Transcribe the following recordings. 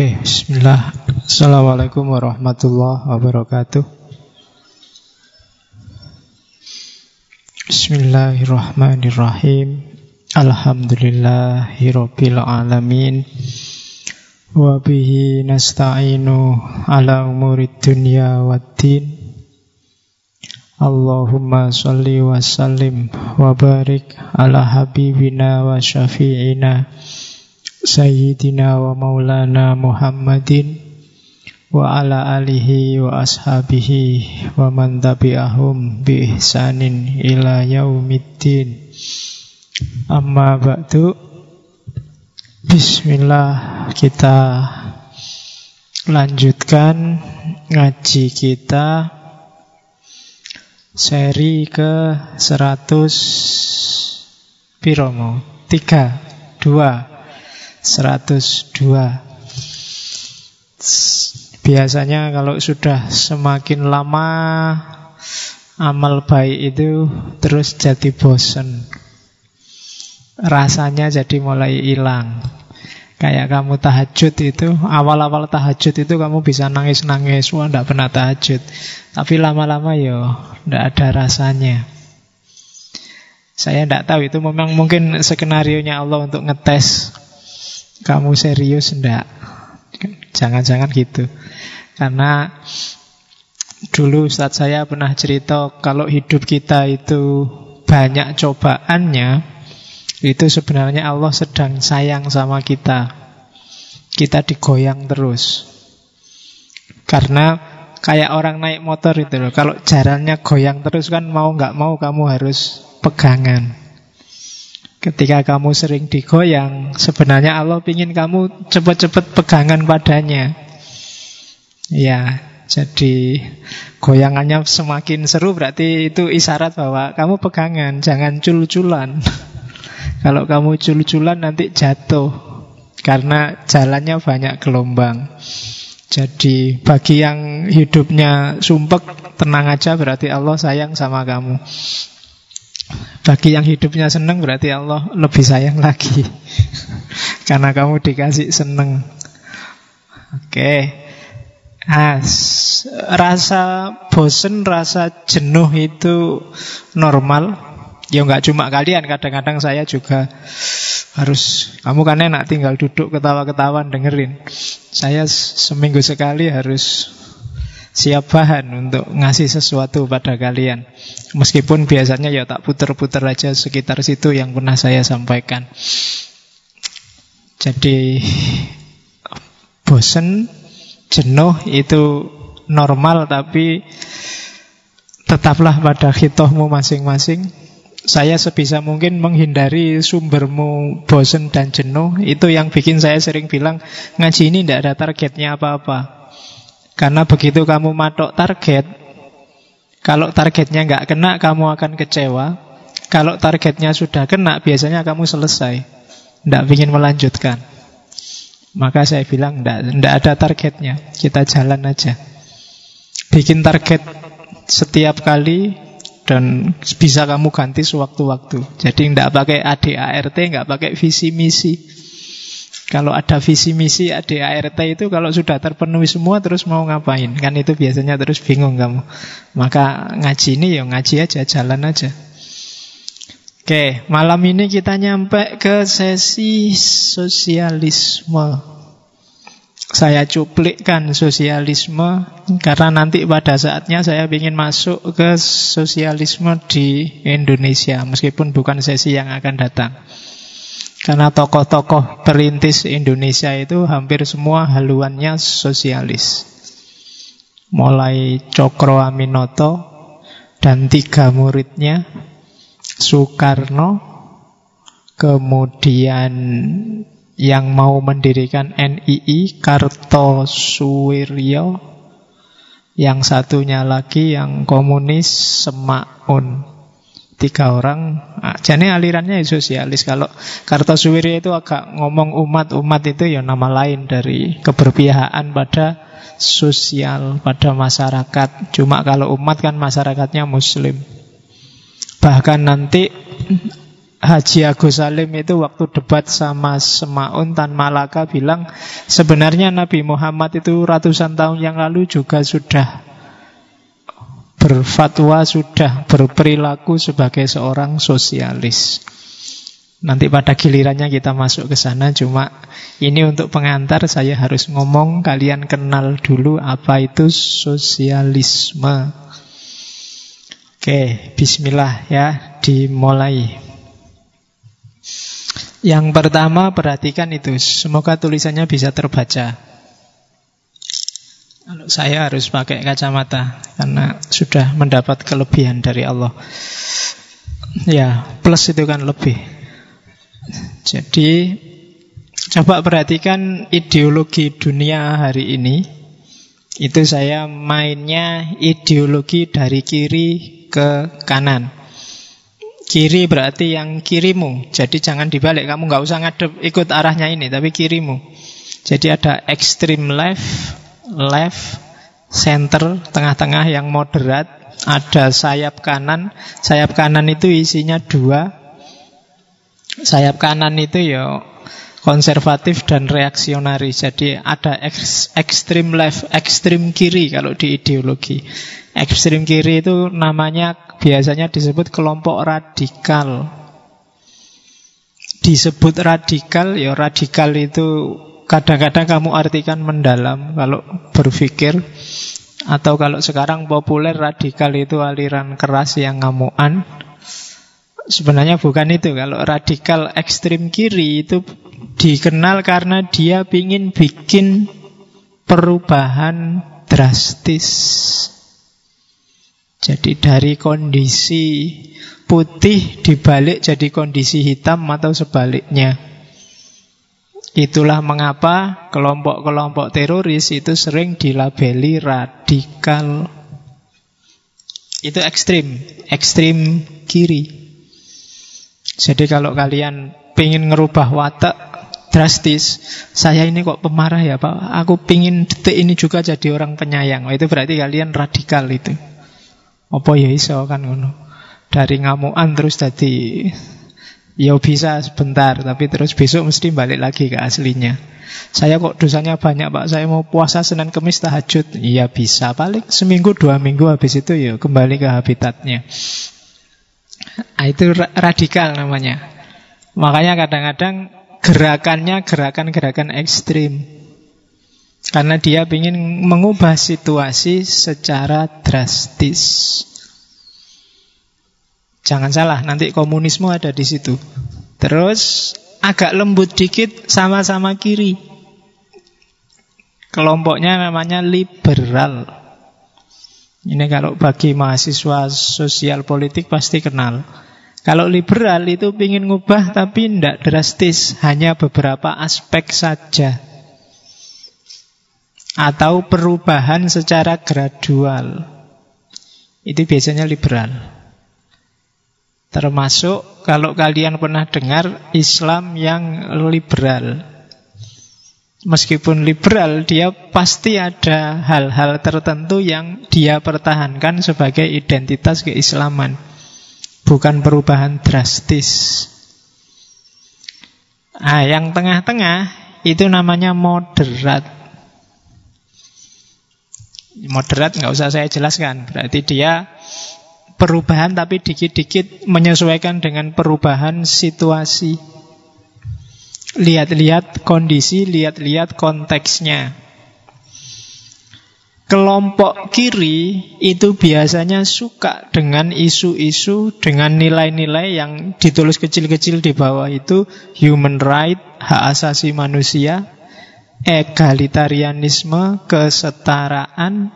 Oke, bismillah. Assalamualaikum warahmatullahi wabarakatuh. Bismillahirrahmanirrahim. Alhamdulillahirabbil alamin. Wa bihi nasta'inu ala umurid dunya waddin. Allahumma salli wa sallim wa barik ala habibina wa syafi'ina Sayyidina wa maulana Muhammadin wa ala alihi wa ashabihi wa man tabi'ahum bi ihsanin ila yaumiddin. Amma ba'du. Bismillah kita lanjutkan ngaji kita. Seri ke 100 piromo. 3 2 102 Biasanya kalau sudah semakin lama amal baik itu terus jadi bosen. Rasanya jadi mulai hilang. Kayak kamu tahajud itu Awal-awal tahajud itu kamu bisa nangis-nangis. Wah tidak pernah tahajud. Tapi lama-lama ya Tidak ada rasanya. Saya tidak tahu itu memang mungkin skenario nya Allah untuk ngetes kamu serius enggak? Jangan-jangan gitu. Karena dulu saat saya pernah cerita kalau hidup kita itu banyak cobaannya, itu sebenarnya Allah sedang sayang sama kita. Kita digoyang terus. Karena kayak orang naik motor itu loh. Kalau jalannya goyang terus kan mau nggak mau kamu harus pegangan. Ketika kamu sering digoyang, sebenarnya Allah ingin kamu cepat-cepat pegangan padanya. Ya, jadi goyangannya semakin seru berarti itu isyarat bahwa kamu pegangan, jangan cul-culan. Kalau kamu cul-culan nanti jatuh karena jalannya banyak gelombang. Jadi bagi yang hidupnya sumpek, tenang aja berarti Allah sayang sama kamu. Bagi yang hidupnya senang berarti Allah lebih sayang lagi Karena kamu dikasih senang Oke Nah, rasa bosen, rasa jenuh itu normal. Ya nggak cuma kalian, kadang-kadang saya juga harus. Kamu kan enak tinggal duduk ketawa-ketawa dengerin. Saya seminggu sekali harus siap bahan untuk ngasih sesuatu pada kalian. Meskipun biasanya ya tak puter-puter aja sekitar situ yang pernah saya sampaikan. Jadi bosen, jenuh itu normal tapi tetaplah pada hitohmu masing-masing. Saya sebisa mungkin menghindari sumbermu bosen dan jenuh. Itu yang bikin saya sering bilang ngaji ini tidak ada targetnya apa-apa. Karena begitu kamu matok target, kalau targetnya nggak kena, kamu akan kecewa. Kalau targetnya sudah kena, biasanya kamu selesai. Tidak ingin melanjutkan. Maka saya bilang, tidak ada targetnya. Kita jalan aja. Bikin target setiap kali dan bisa kamu ganti sewaktu-waktu. Jadi tidak pakai ADART, nggak pakai visi misi. Kalau ada visi misi ADART itu kalau sudah terpenuhi semua terus mau ngapain? Kan itu biasanya terus bingung kamu. Maka ngaji ini ya ngaji aja, jalan aja. Oke, malam ini kita nyampe ke sesi sosialisme. Saya cuplikkan sosialisme karena nanti pada saatnya saya ingin masuk ke sosialisme di Indonesia meskipun bukan sesi yang akan datang. Karena tokoh-tokoh perintis Indonesia itu hampir semua haluannya sosialis. Mulai Cokro Aminoto dan tiga muridnya, Soekarno, kemudian yang mau mendirikan NII, Kartosuwiryo, yang satunya lagi yang komunis, Semaun tiga orang. Ah, jadi alirannya ya sosialis kalau Kartosuwiryo itu agak ngomong umat umat itu ya nama lain dari keberpihakan pada sosial pada masyarakat. Cuma kalau umat kan masyarakatnya muslim. Bahkan nanti Haji Agus Salim itu waktu debat sama Semaun Tan Malaka bilang sebenarnya Nabi Muhammad itu ratusan tahun yang lalu juga sudah berfatwa, sudah berperilaku sebagai seorang sosialis. Nanti pada gilirannya kita masuk ke sana Cuma ini untuk pengantar Saya harus ngomong Kalian kenal dulu apa itu sosialisme Oke, bismillah ya Dimulai yang pertama perhatikan itu, semoga tulisannya bisa terbaca. Kalau saya harus pakai kacamata karena sudah mendapat kelebihan dari Allah. Ya, plus itu kan lebih. Jadi coba perhatikan ideologi dunia hari ini. Itu saya mainnya ideologi dari kiri ke kanan. Kiri berarti yang kirimu. Jadi jangan dibalik. Kamu nggak usah ngadep ikut arahnya ini, tapi kirimu. Jadi ada extreme left, left, center, tengah-tengah yang moderat. Ada sayap kanan. Sayap kanan itu isinya dua. Sayap kanan itu ya konservatif dan reaksionaris. Jadi ada ekstrim left, ekstrim kiri kalau di ideologi. Ekstrim kiri itu namanya biasanya disebut kelompok radikal. Disebut radikal, ya radikal itu kadang-kadang kamu artikan mendalam kalau berpikir. Atau kalau sekarang populer radikal itu aliran keras yang ngamuan. Sebenarnya bukan itu. Kalau radikal ekstrim kiri itu dikenal karena dia ingin bikin perubahan drastis. Jadi dari kondisi putih dibalik jadi kondisi hitam atau sebaliknya. Itulah mengapa kelompok-kelompok teroris itu sering dilabeli radikal. Itu ekstrim, ekstrim kiri. Jadi kalau kalian ingin ngerubah watak drastis, saya ini kok pemarah ya Pak, aku pingin detik ini juga jadi orang penyayang. Itu berarti kalian radikal itu. Apa ya iso kan ngono. Dari ngamuan terus tadi ya bisa sebentar tapi terus besok mesti balik lagi ke aslinya. Saya kok dosanya banyak Pak, saya mau puasa Senin Kemis tahajud. Iya bisa, paling seminggu dua minggu habis itu ya kembali ke habitatnya. Nah, itu radikal namanya. Makanya kadang-kadang gerakannya gerakan-gerakan ekstrim. Karena dia ingin mengubah situasi secara drastis. Jangan salah, nanti komunisme ada di situ. Terus agak lembut dikit sama-sama kiri. Kelompoknya namanya liberal. Ini kalau bagi mahasiswa sosial politik pasti kenal. Kalau liberal itu ingin ngubah tapi tidak drastis, hanya beberapa aspek saja atau perubahan secara gradual. Itu biasanya liberal. Termasuk kalau kalian pernah dengar Islam yang liberal. Meskipun liberal, dia pasti ada hal-hal tertentu yang dia pertahankan sebagai identitas keislaman. Bukan perubahan drastis. Nah, yang tengah-tengah itu namanya moderat. Moderat nggak usah saya jelaskan. Berarti dia perubahan tapi dikit-dikit menyesuaikan dengan perubahan situasi. Lihat-lihat kondisi, lihat-lihat konteksnya. Kelompok kiri itu biasanya suka dengan isu-isu dengan nilai-nilai yang ditulis kecil-kecil di bawah itu human right, hak asasi manusia, egalitarianisme, kesetaraan,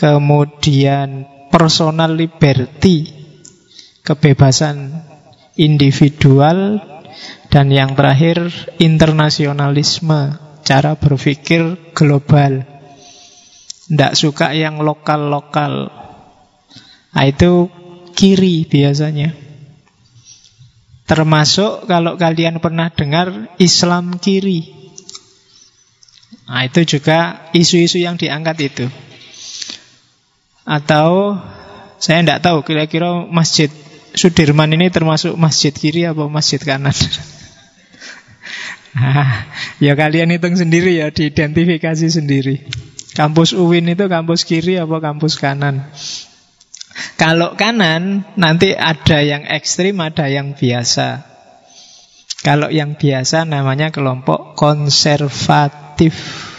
kemudian personal liberty, kebebasan individual, dan yang terakhir internasionalisme, cara berpikir global. Tidak suka yang lokal-lokal. Nah, itu kiri biasanya. Termasuk kalau kalian pernah dengar Islam kiri. Nah, itu juga isu-isu yang diangkat itu. Atau saya tidak tahu kira-kira masjid Sudirman ini termasuk masjid kiri apa masjid kanan? nah, ya kalian hitung sendiri ya, diidentifikasi sendiri. Kampus UIN itu kampus kiri apa kampus kanan? Kalau kanan, nanti ada yang ekstrim, ada yang biasa. Kalau yang biasa namanya kelompok konservatif.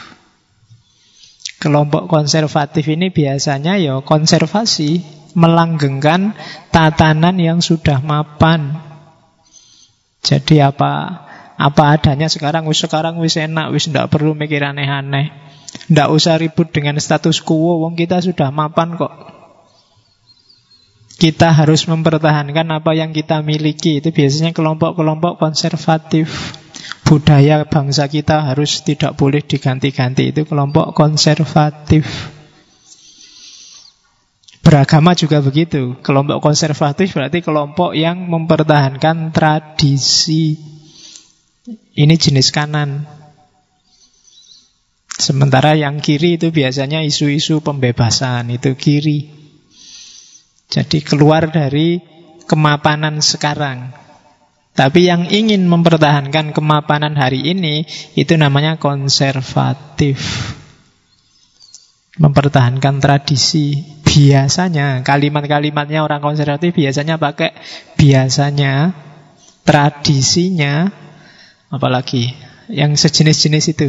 Kelompok konservatif ini biasanya ya konservasi, melanggengkan tatanan yang sudah mapan. Jadi apa apa adanya sekarang wis sekarang wis enak wis ndak perlu mikir aneh-aneh. Ndak usah ribut dengan status quo wong kita sudah mapan kok. Kita harus mempertahankan apa yang kita miliki. Itu biasanya kelompok-kelompok konservatif. Budaya bangsa kita harus tidak boleh diganti-ganti. Itu kelompok konservatif. Beragama juga begitu. Kelompok konservatif berarti kelompok yang mempertahankan tradisi. Ini jenis kanan. Sementara yang kiri itu biasanya isu-isu pembebasan, itu kiri. Jadi keluar dari kemapanan sekarang. Tapi yang ingin mempertahankan kemapanan hari ini itu namanya konservatif. Mempertahankan tradisi biasanya kalimat-kalimatnya orang konservatif biasanya pakai biasanya, tradisinya, apalagi yang sejenis-jenis itu.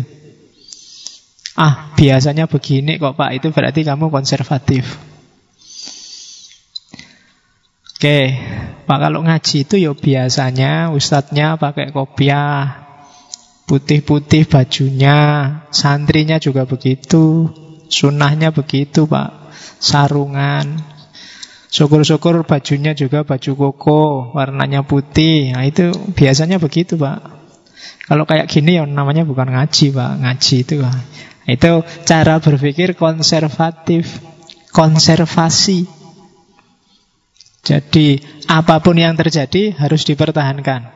Ah, biasanya begini kok Pak, itu berarti kamu konservatif. Oke, Pak kalau ngaji itu ya biasanya ustadznya pakai kopiah, putih-putih bajunya, santrinya juga begitu, sunnahnya begitu Pak sarungan. Syukur-syukur bajunya juga baju koko, warnanya putih. Nah itu biasanya begitu Pak. Kalau kayak gini ya namanya bukan ngaji Pak, ngaji itu Pak. Itu cara berpikir konservatif, konservasi. Jadi apa pun yang terjadi harus dipertahankan.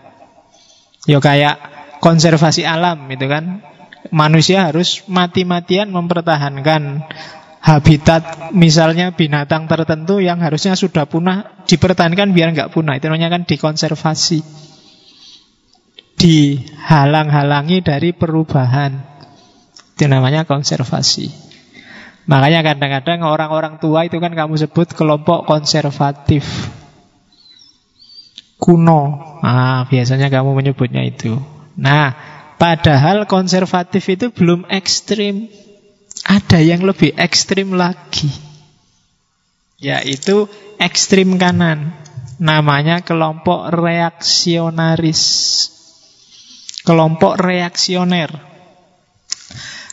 Ya kayak konservasi alam itu kan. Manusia harus mati-matian mempertahankan habitat misalnya binatang tertentu yang harusnya sudah punah dipertahankan biar nggak punah itu namanya kan dikonservasi dihalang-halangi dari perubahan itu namanya konservasi makanya kadang-kadang orang-orang tua itu kan kamu sebut kelompok konservatif kuno ah biasanya kamu menyebutnya itu nah padahal konservatif itu belum ekstrim ada yang lebih ekstrim lagi. Yaitu ekstrim kanan. Namanya kelompok reaksionaris. Kelompok reaksioner.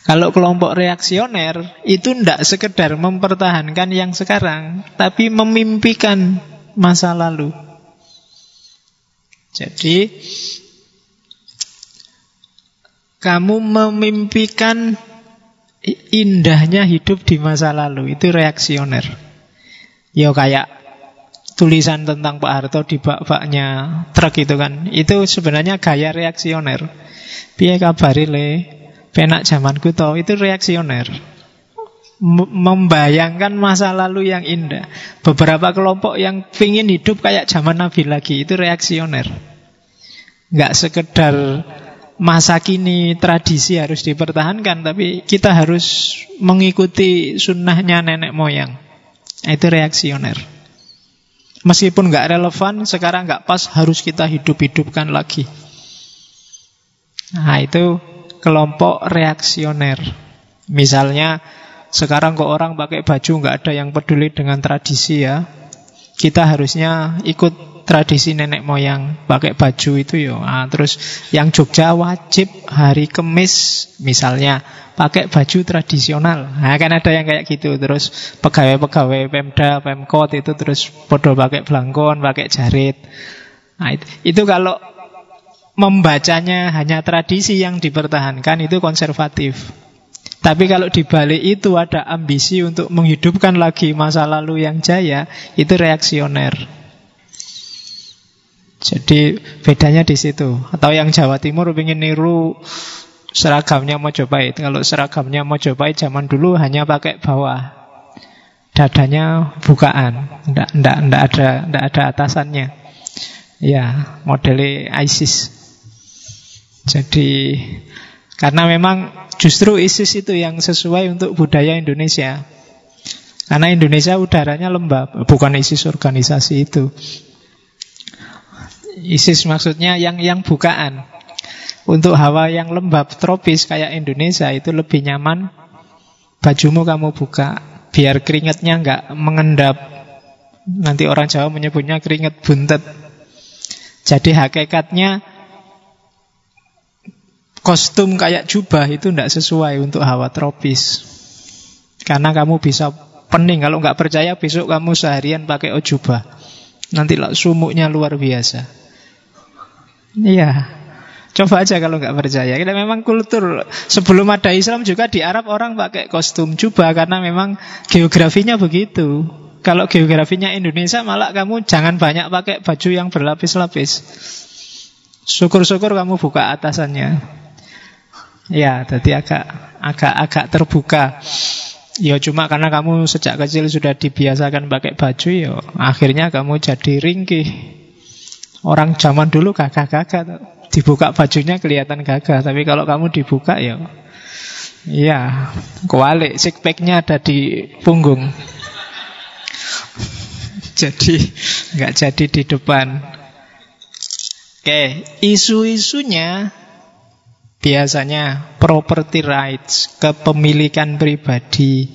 Kalau kelompok reaksioner itu tidak sekedar mempertahankan yang sekarang, tapi memimpikan masa lalu. Jadi kamu memimpikan indahnya hidup di masa lalu itu reaksioner. Ya kayak tulisan tentang Pak Harto di bak-baknya truk itu kan. Itu sebenarnya gaya reaksioner. Piye kabari le? Penak zamanku to itu reaksioner. membayangkan masa lalu yang indah. Beberapa kelompok yang ingin hidup kayak zaman Nabi lagi itu reaksioner. Nggak sekedar masa kini tradisi harus dipertahankan, tapi kita harus mengikuti sunnahnya nenek moyang. Itu reaksioner. Meskipun nggak relevan, sekarang nggak pas, harus kita hidup-hidupkan lagi. Nah itu kelompok reaksioner. Misalnya sekarang kok orang pakai baju nggak ada yang peduli dengan tradisi ya. Kita harusnya ikut tradisi nenek moyang pakai baju itu yo. Nah, terus yang Jogja wajib hari Kemis misalnya pakai baju tradisional. Nah, kan ada yang kayak gitu. Terus pegawai-pegawai Pemda, Pemkot itu terus podo pakai belangkon, pakai jarit. Nah, itu, itu kalau membacanya hanya tradisi yang dipertahankan itu konservatif. Tapi kalau dibalik itu ada ambisi untuk menghidupkan lagi masa lalu yang jaya, itu reaksioner. Jadi bedanya di situ. Atau yang Jawa Timur ingin niru seragamnya Mojopahit. Kalau seragamnya Mojopahit zaman dulu hanya pakai bawah. dadanya bukaan, ndak ndak ndak ada ndak ada atasannya. Ya, model ISIS. Jadi karena memang justru ISIS itu yang sesuai untuk budaya Indonesia. Karena Indonesia udaranya lembab, bukan ISIS organisasi itu. ISIS maksudnya yang yang bukaan. Untuk hawa yang lembab tropis kayak Indonesia itu lebih nyaman bajumu kamu buka biar keringatnya nggak mengendap. Nanti orang Jawa menyebutnya keringat buntet. Jadi hakikatnya kostum kayak jubah itu tidak sesuai untuk hawa tropis. Karena kamu bisa pening. Kalau nggak percaya besok kamu seharian pakai ojubah. Nanti sumuknya luar biasa. Iya. Coba aja kalau nggak percaya. Kita memang kultur sebelum ada Islam juga di Arab orang pakai kostum jubah karena memang geografinya begitu. Kalau geografinya Indonesia malah kamu jangan banyak pakai baju yang berlapis-lapis. Syukur-syukur kamu buka atasannya. Ya, jadi agak agak agak terbuka. Ya cuma karena kamu sejak kecil sudah dibiasakan pakai baju ya akhirnya kamu jadi ringkih. Orang zaman dulu gagah-gagah dibuka bajunya kelihatan gagah, tapi kalau kamu dibuka ya Iya, kualik packnya ada di punggung. jadi nggak jadi di depan. Oke, isu-isunya biasanya property rights, kepemilikan pribadi,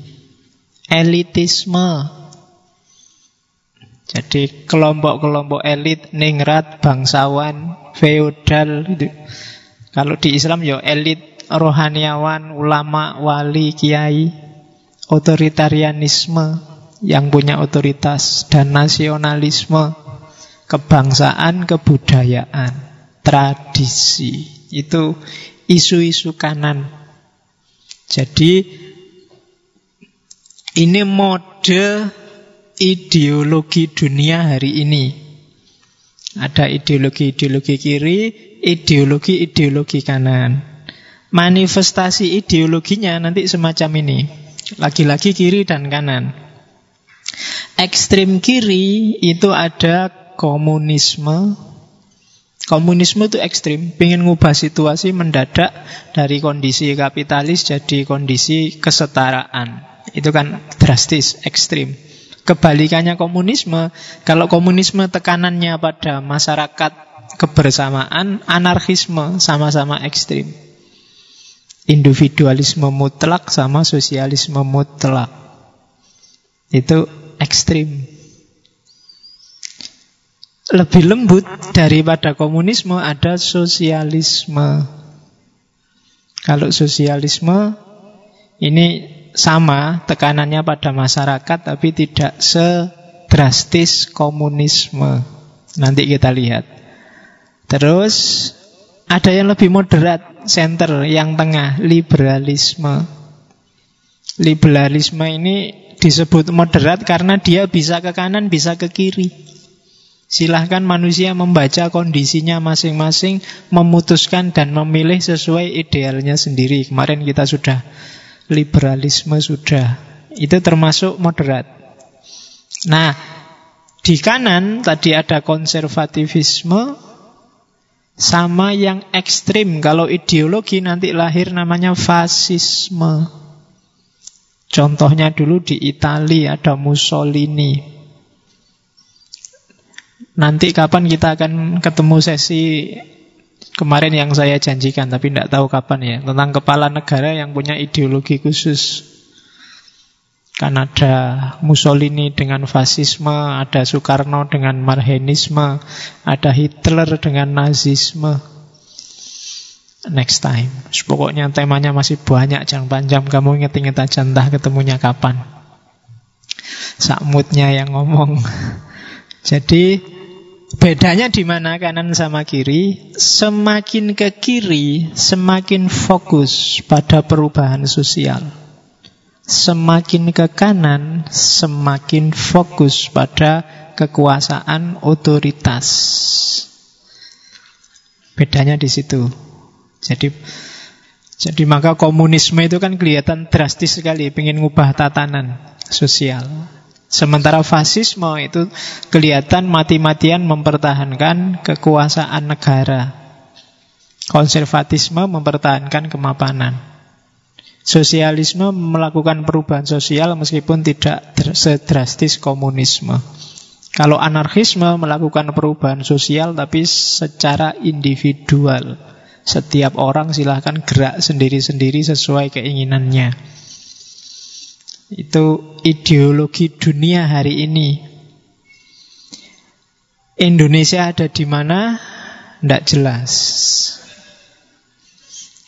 elitisme, jadi kelompok-kelompok elit, ningrat, bangsawan, feodal itu. Kalau di Islam ya elit rohaniawan, ulama, wali, kiai, otoritarianisme yang punya otoritas dan nasionalisme, kebangsaan, kebudayaan, tradisi. Itu isu-isu kanan. Jadi ini mode ideologi dunia hari ini. Ada ideologi-ideologi kiri, ideologi-ideologi kanan. Manifestasi ideologinya nanti semacam ini. Lagi-lagi kiri dan kanan. Ekstrim kiri itu ada komunisme. Komunisme itu ekstrim, ingin ngubah situasi mendadak dari kondisi kapitalis jadi kondisi kesetaraan. Itu kan drastis, ekstrim. Kebalikannya komunisme, kalau komunisme tekanannya pada masyarakat kebersamaan, anarkisme sama-sama ekstrim. Individualisme mutlak sama sosialisme mutlak. Itu ekstrim. Lebih lembut daripada komunisme ada sosialisme. Kalau sosialisme ini sama tekanannya pada masyarakat tapi tidak sedrastis komunisme. Nanti kita lihat. Terus ada yang lebih moderat, center yang tengah, liberalisme. Liberalisme ini disebut moderat karena dia bisa ke kanan, bisa ke kiri. Silahkan manusia membaca kondisinya masing-masing, memutuskan dan memilih sesuai idealnya sendiri. Kemarin kita sudah liberalisme sudah. Itu termasuk moderat. Nah, di kanan tadi ada konservativisme sama yang ekstrim. Kalau ideologi nanti lahir namanya fasisme. Contohnya dulu di Italia ada Mussolini. Nanti kapan kita akan ketemu sesi Kemarin yang saya janjikan tapi tidak tahu kapan ya. Tentang kepala negara yang punya ideologi khusus. Kan ada Mussolini dengan fasisme Ada Soekarno dengan marhenisme Ada Hitler dengan nazisme. Next time. Pokoknya temanya masih banyak Jangan panjang. Kamu inget-inget aja Entah ketemunya kapan. Sakmutnya yang ngomong. Jadi Bedanya di mana kanan sama kiri? Semakin ke kiri, semakin fokus pada perubahan sosial. Semakin ke kanan, semakin fokus pada kekuasaan otoritas. Bedanya di situ. Jadi Jadi maka komunisme itu kan kelihatan drastis sekali, ingin ngubah tatanan sosial. Sementara fasisme itu kelihatan mati-matian mempertahankan kekuasaan negara. Konservatisme mempertahankan kemapanan. Sosialisme melakukan perubahan sosial meskipun tidak sedrastis komunisme. Kalau anarkisme melakukan perubahan sosial tapi secara individual. Setiap orang silahkan gerak sendiri-sendiri sesuai keinginannya. Itu ideologi dunia hari ini. Indonesia ada di mana? Tidak jelas.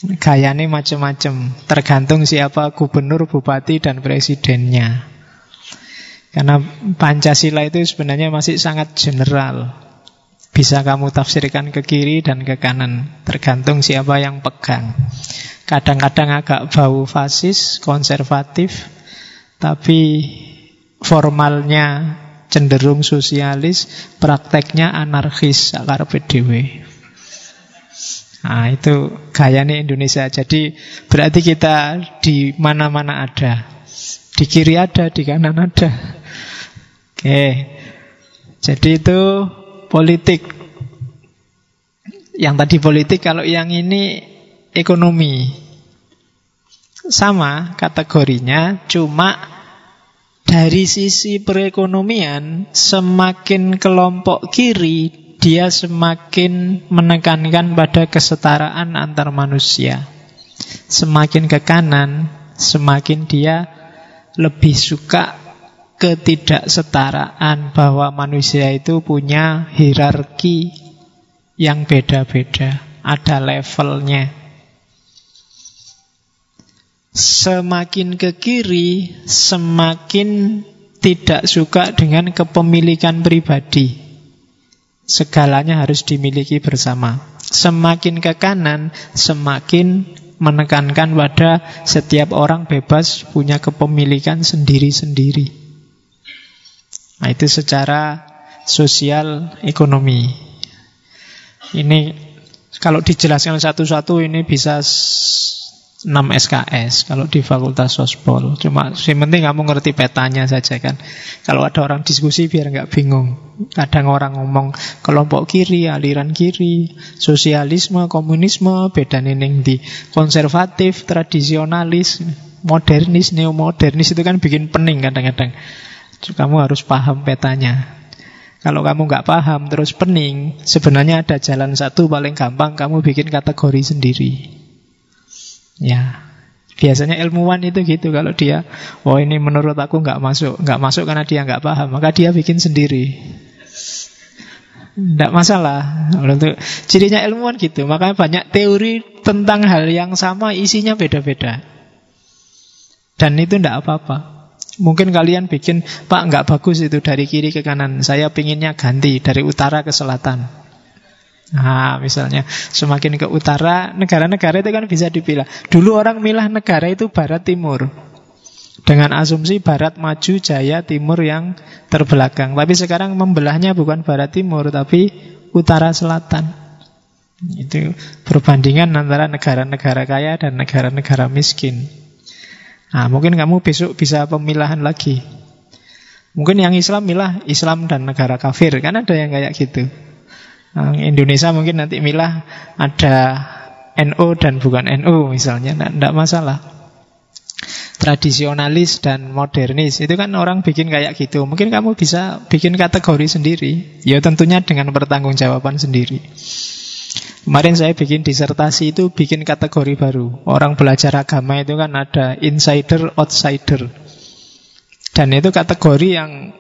Gayanya macam-macam, tergantung siapa gubernur, bupati, dan presidennya. Karena Pancasila itu sebenarnya masih sangat general. Bisa kamu tafsirkan ke kiri dan ke kanan, tergantung siapa yang pegang. Kadang-kadang agak bau fasis, konservatif, tapi formalnya cenderung sosialis, prakteknya anarkis, akar PDW. Nah, itu gayanya Indonesia. Jadi berarti kita di mana-mana ada. Di kiri ada, di kanan ada. Oke. Jadi itu politik. Yang tadi politik, kalau yang ini ekonomi. Sama kategorinya, cuma dari sisi perekonomian semakin kelompok kiri dia semakin menekankan pada kesetaraan antar manusia. Semakin ke kanan, semakin dia lebih suka ketidaksetaraan bahwa manusia itu punya hierarki yang beda-beda, ada levelnya. Semakin ke kiri, semakin tidak suka dengan kepemilikan pribadi. Segalanya harus dimiliki bersama. Semakin ke kanan, semakin menekankan pada setiap orang bebas punya kepemilikan sendiri-sendiri. Nah, itu secara sosial ekonomi. Ini kalau dijelaskan satu-satu ini bisa 6 SKS kalau di Fakultas Sospol. Cuma yang penting kamu ngerti petanya saja kan. Kalau ada orang diskusi biar nggak bingung. Kadang orang ngomong kelompok kiri, aliran kiri, sosialisme, komunisme, beda nening di konservatif, tradisionalis, modernis, neomodernis itu kan bikin pening kadang-kadang. Kamu harus paham petanya. Kalau kamu nggak paham terus pening, sebenarnya ada jalan satu paling gampang kamu bikin kategori sendiri. Ya, biasanya ilmuwan itu gitu kalau dia, oh ini menurut aku nggak masuk, nggak masuk karena dia nggak paham, maka dia bikin sendiri. Tidak masalah. Untuk cirinya ilmuwan gitu. Makanya banyak teori tentang hal yang sama isinya beda-beda. Dan itu tidak apa-apa. Mungkin kalian bikin, Pak nggak bagus itu dari kiri ke kanan. Saya pinginnya ganti dari utara ke selatan. Nah, misalnya semakin ke utara, negara-negara itu kan bisa dipilah. Dulu orang milah negara itu barat timur. Dengan asumsi barat maju, jaya, timur yang terbelakang. Tapi sekarang membelahnya bukan barat timur, tapi utara selatan. Itu perbandingan antara negara-negara kaya dan negara-negara miskin. Nah, mungkin kamu besok bisa pemilahan lagi. Mungkin yang Islam milah Islam dan negara kafir. Kan ada yang kayak gitu. Indonesia mungkin nanti milah ada NU dan bukan NU misalnya, tidak masalah. Tradisionalis dan modernis itu kan orang bikin kayak gitu. Mungkin kamu bisa bikin kategori sendiri, ya tentunya dengan pertanggungjawaban sendiri. Kemarin saya bikin disertasi itu bikin kategori baru. Orang belajar agama itu kan ada insider, outsider. Dan itu kategori yang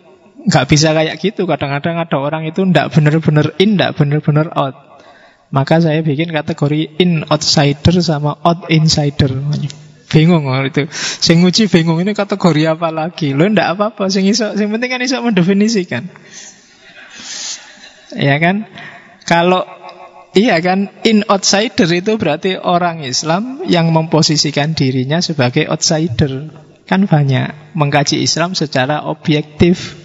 nggak bisa kayak gitu. Kadang-kadang ada orang itu ndak bener-bener in, ndak bener-bener out. Maka saya bikin kategori in outsider sama out insider. Bingung oh, itu. Sing nguji bingung ini kategori apa lagi? Lo ndak apa-apa. Sing iso, sing penting kan iso mendefinisikan. Ya kan? Kalau Iya kan, in outsider itu berarti orang Islam yang memposisikan dirinya sebagai outsider. Kan banyak mengkaji Islam secara objektif.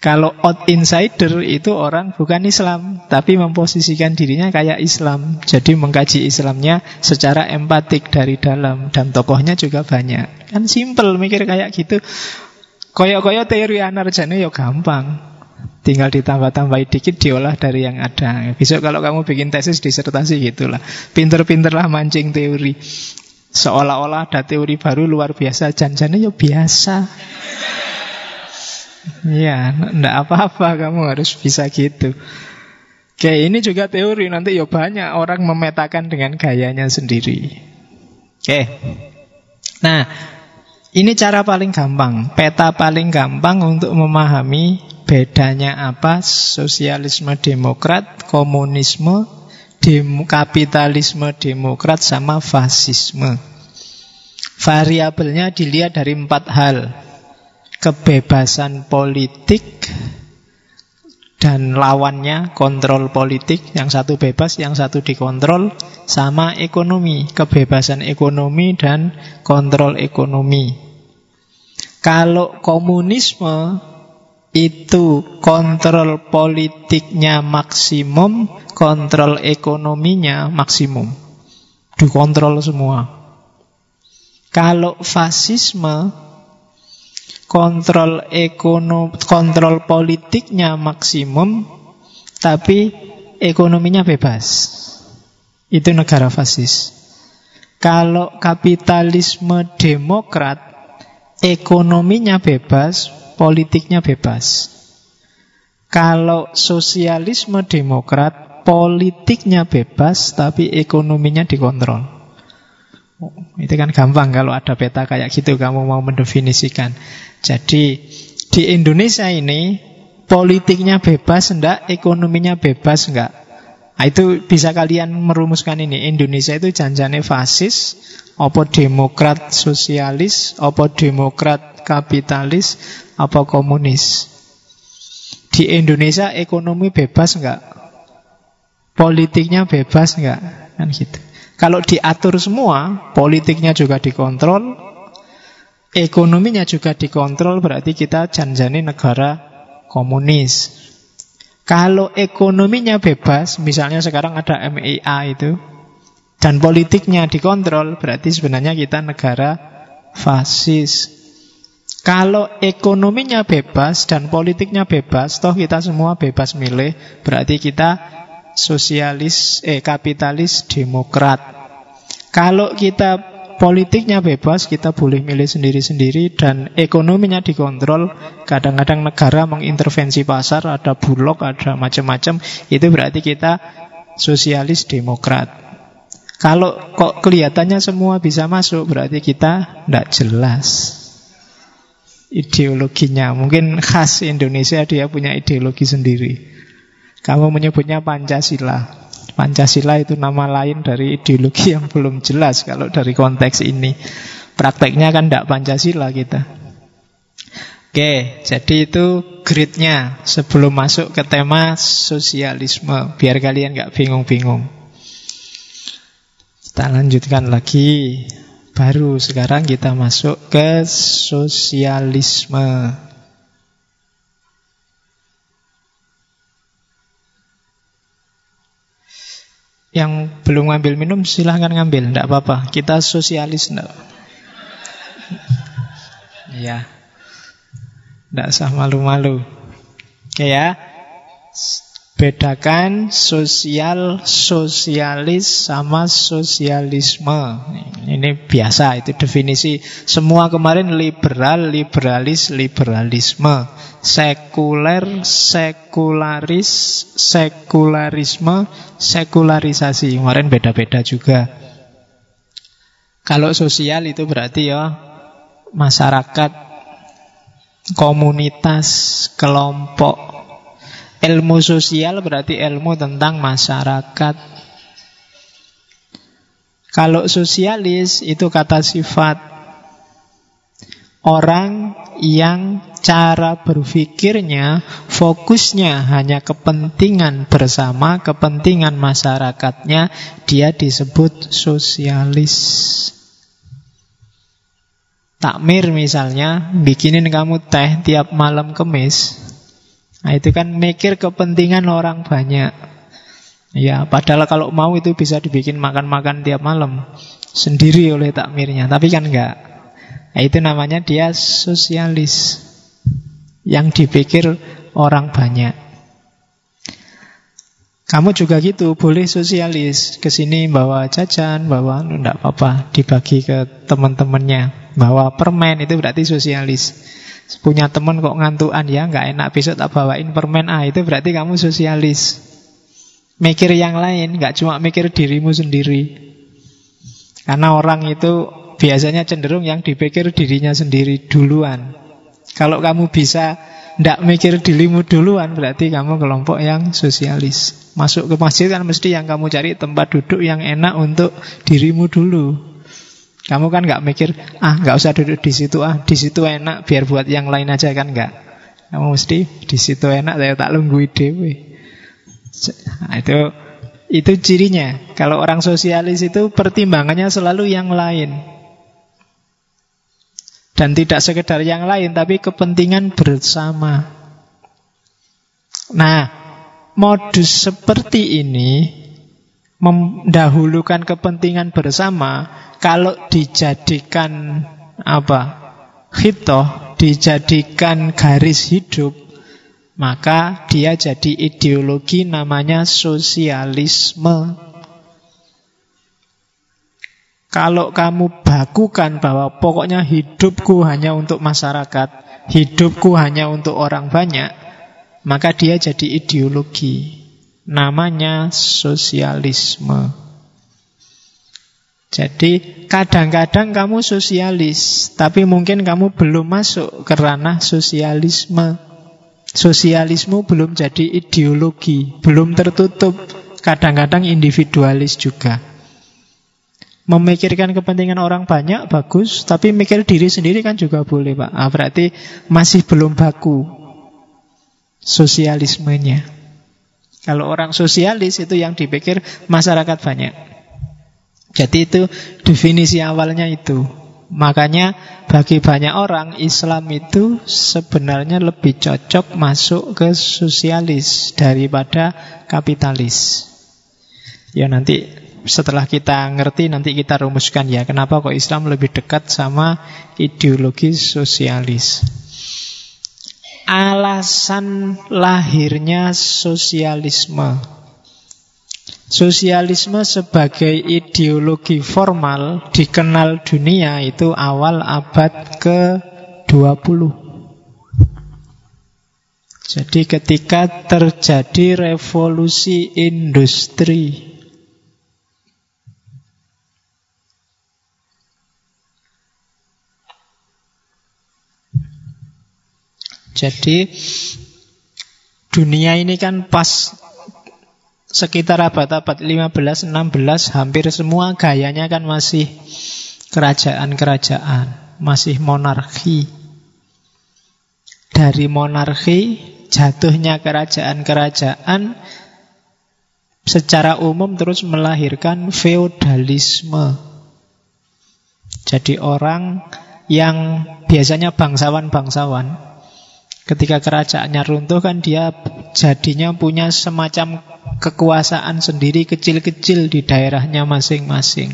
Kalau out insider itu orang bukan Islam, tapi memposisikan dirinya kayak Islam. Jadi mengkaji Islamnya secara empatik dari dalam dan tokohnya juga banyak. Kan simple mikir kayak gitu. Koyok-koyok teori anarjane ya gampang. Tinggal ditambah-tambahi dikit diolah dari yang ada. Besok kalau kamu bikin tesis disertasi gitulah. Pinter-pinterlah mancing teori. Seolah-olah ada teori baru luar biasa. Janjane ya biasa. Iya, enggak apa-apa kamu harus bisa gitu. Oke, ini juga teori nanti ya banyak orang memetakan dengan gayanya sendiri. Oke. Nah, ini cara paling gampang, peta paling gampang untuk memahami bedanya apa sosialisme demokrat, komunisme, dem kapitalisme demokrat sama fasisme. Variabelnya dilihat dari empat hal kebebasan politik dan lawannya kontrol politik yang satu bebas yang satu dikontrol sama ekonomi kebebasan ekonomi dan kontrol ekonomi. Kalau komunisme itu kontrol politiknya maksimum kontrol ekonominya maksimum. Dikontrol semua. Kalau fasisme kontrol ekonomi, kontrol politiknya maksimum, tapi ekonominya bebas. Itu negara fasis. Kalau kapitalisme demokrat, ekonominya bebas, politiknya bebas. Kalau sosialisme demokrat, politiknya bebas, tapi ekonominya dikontrol. Itu kan gampang kalau ada peta kayak gitu kamu mau mendefinisikan. Jadi di Indonesia ini politiknya bebas enggak, ekonominya bebas enggak. Nah, itu bisa kalian merumuskan ini. Indonesia itu janjane fasis, apa demokrat sosialis, apa demokrat kapitalis, apa komunis. Di Indonesia ekonomi bebas enggak? Politiknya bebas enggak? Kan gitu. Kalau diatur semua, politiknya juga dikontrol, ekonominya juga dikontrol, berarti kita janjani negara komunis. Kalau ekonominya bebas, misalnya sekarang ada MIA itu, dan politiknya dikontrol, berarti sebenarnya kita negara fasis. Kalau ekonominya bebas dan politiknya bebas, toh kita semua bebas milih, berarti kita sosialis, eh kapitalis demokrat. Kalau kita politiknya bebas, kita boleh milih sendiri-sendiri dan ekonominya dikontrol. Kadang-kadang negara mengintervensi pasar, ada bulog, ada macam-macam. Itu berarti kita sosialis demokrat. Kalau kok kelihatannya semua bisa masuk, berarti kita tidak jelas ideologinya. Mungkin khas Indonesia dia punya ideologi sendiri. Kamu menyebutnya Pancasila. Pancasila itu nama lain dari ideologi yang belum jelas kalau dari konteks ini. Prakteknya kan tidak Pancasila kita. Oke, jadi itu gridnya sebelum masuk ke tema sosialisme. Biar kalian nggak bingung-bingung. Kita lanjutkan lagi. Baru sekarang kita masuk ke sosialisme. Yang belum ngambil minum silahkan ngambil, tidak apa-apa. Kita sosialis, tidak. Ya, tidak usah malu-malu. Oke ya, bedakan sosial, sosialis sama sosialisme. Ini biasa, itu definisi. Semua kemarin liberal, liberalis, liberalisme sekuler, sekularis, sekularisme, sekularisasi. Kemarin beda-beda juga. Kalau sosial itu berarti ya masyarakat, komunitas, kelompok. Ilmu sosial berarti ilmu tentang masyarakat. Kalau sosialis itu kata sifat orang yang cara berpikirnya fokusnya hanya kepentingan bersama, kepentingan masyarakatnya, dia disebut sosialis. Takmir misalnya, bikinin kamu teh tiap malam kemis, Nah, itu kan mikir kepentingan orang banyak. Ya, padahal kalau mau itu bisa dibikin makan-makan tiap malam sendiri oleh takmirnya, tapi kan enggak. Nah, itu namanya dia sosialis. Yang dipikir orang banyak. Kamu juga gitu, boleh sosialis. Ke sini bawa jajan, bawa enggak apa-apa, dibagi ke teman-temannya. Bawa permen itu berarti sosialis. Punya teman kok ngantuan ya, nggak enak besok tak bawain permen ah itu berarti kamu sosialis. Mikir yang lain, nggak cuma mikir dirimu sendiri. Karena orang itu biasanya cenderung yang dipikir dirinya sendiri duluan. Kalau kamu bisa tidak mikir dirimu duluan Berarti kamu kelompok yang sosialis Masuk ke masjid kan mesti yang kamu cari Tempat duduk yang enak untuk dirimu dulu Kamu kan nggak mikir Ah nggak usah duduk di situ ah Di situ enak biar buat yang lain aja kan nggak? Kamu mesti di situ enak Saya tak lunggu dewe nah, Itu itu cirinya. Kalau orang sosialis itu pertimbangannya selalu yang lain. Dan tidak sekedar yang lain, tapi kepentingan bersama. Nah, modus seperti ini mendahulukan kepentingan bersama kalau dijadikan apa? Hitoh, dijadikan garis hidup, maka dia jadi ideologi namanya sosialisme. Kalau kamu bakukan bahwa pokoknya hidupku hanya untuk masyarakat, hidupku hanya untuk orang banyak, maka dia jadi ideologi. Namanya sosialisme. Jadi kadang-kadang kamu sosialis, tapi mungkin kamu belum masuk ke ranah sosialisme. Sosialisme belum jadi ideologi, belum tertutup. Kadang-kadang individualis juga. Memikirkan kepentingan orang banyak bagus, tapi mikir diri sendiri kan juga boleh, Pak. Ah, berarti masih belum baku sosialismenya. Kalau orang sosialis itu yang dipikir masyarakat banyak. Jadi itu definisi awalnya itu. Makanya bagi banyak orang Islam itu sebenarnya lebih cocok masuk ke sosialis daripada kapitalis. Ya nanti setelah kita ngerti nanti kita rumuskan ya kenapa kok Islam lebih dekat sama ideologi sosialis. Alasan lahirnya sosialisme. Sosialisme sebagai ideologi formal dikenal dunia itu awal abad ke-20. Jadi ketika terjadi revolusi industri Jadi dunia ini kan pas sekitar abad-abad 15-16 hampir semua gayanya kan masih kerajaan-kerajaan, masih monarki. Dari monarki jatuhnya kerajaan-kerajaan secara umum terus melahirkan feodalisme. Jadi orang yang biasanya bangsawan-bangsawan Ketika kerajaannya runtuh kan dia jadinya punya semacam kekuasaan sendiri kecil-kecil di daerahnya masing-masing.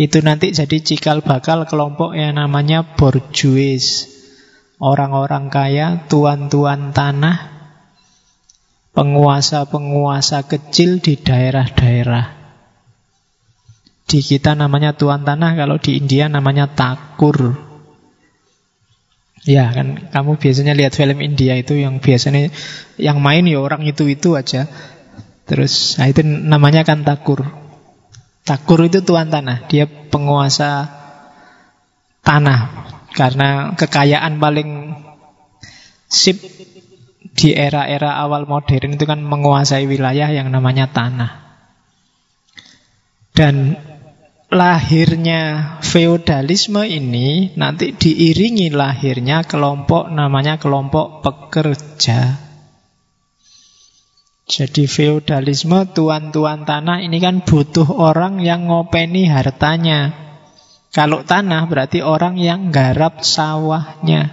Itu nanti jadi cikal bakal kelompok yang namanya borjuis. Orang-orang kaya, tuan-tuan tanah, penguasa-penguasa kecil di daerah-daerah. Di kita namanya tuan tanah, kalau di India namanya takur. Ya kan kamu biasanya lihat film India itu yang biasanya yang main ya orang itu-itu aja. Terus nah itu namanya kan takur. Takur itu tuan tanah, dia penguasa tanah karena kekayaan paling sip di era-era awal modern itu kan menguasai wilayah yang namanya tanah. Dan lahirnya feodalisme ini nanti diiringi lahirnya kelompok namanya kelompok pekerja. Jadi feodalisme tuan-tuan tanah ini kan butuh orang yang ngopeni hartanya. Kalau tanah berarti orang yang garap sawahnya.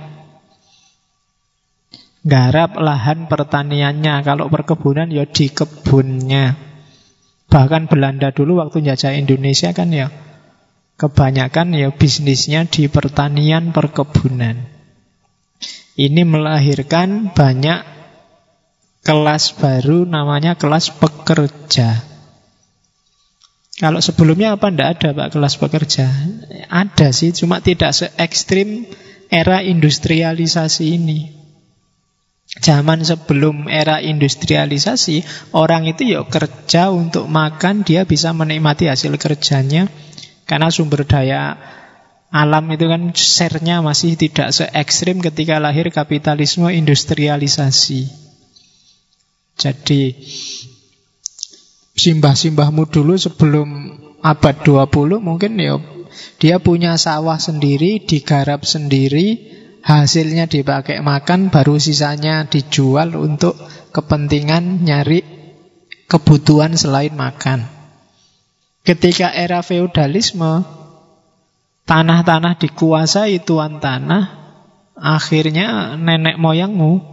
Garap lahan pertaniannya. Kalau perkebunan ya di kebunnya. Bahkan Belanda dulu waktu jajah Indonesia kan ya kebanyakan ya bisnisnya di pertanian perkebunan. Ini melahirkan banyak kelas baru namanya kelas pekerja. Kalau sebelumnya apa? Tidak ada Pak kelas pekerja. Ada sih, cuma tidak se ekstrim era industrialisasi ini. Zaman sebelum era industrialisasi, orang itu ya kerja untuk makan, dia bisa menikmati hasil kerjanya. Karena sumber daya alam itu kan share-nya masih tidak se ekstrim ketika lahir kapitalisme industrialisasi. Jadi simbah-simbahmu dulu sebelum abad 20 mungkin ya dia punya sawah sendiri, digarap sendiri, hasilnya dipakai makan, baru sisanya dijual untuk kepentingan nyari kebutuhan selain makan. Ketika era feudalisme, tanah-tanah dikuasai tuan tanah, akhirnya nenek moyangmu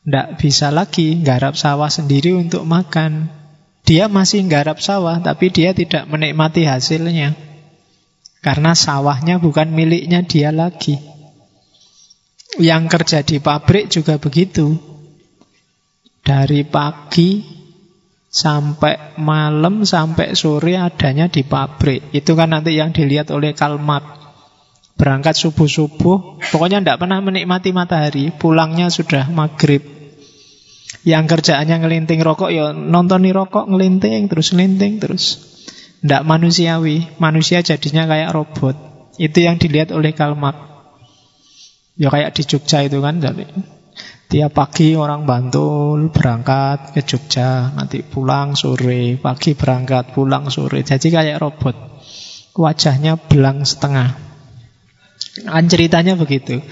tidak bisa lagi garap sawah sendiri untuk makan. Dia masih garap sawah, tapi dia tidak menikmati hasilnya. Karena sawahnya bukan miliknya dia lagi. Yang kerja di pabrik juga begitu. Dari pagi sampai malam sampai sore adanya di pabrik. Itu kan nanti yang dilihat oleh Kalmat. Berangkat subuh-subuh, pokoknya tidak pernah menikmati matahari. Pulangnya sudah maghrib. Yang kerjaannya ngelinting rokok ya nontoni rokok ngelinting terus ngelinting terus. Tidak manusiawi. Manusia jadinya kayak robot. Itu yang dilihat oleh Kalmat. Ya kayak di Jogja itu kan. Jadi, tiap pagi orang Bantul berangkat ke Jogja. Nanti pulang sore. Pagi berangkat, pulang sore. Jadi kayak robot. Wajahnya belang setengah. Kan ceritanya begitu.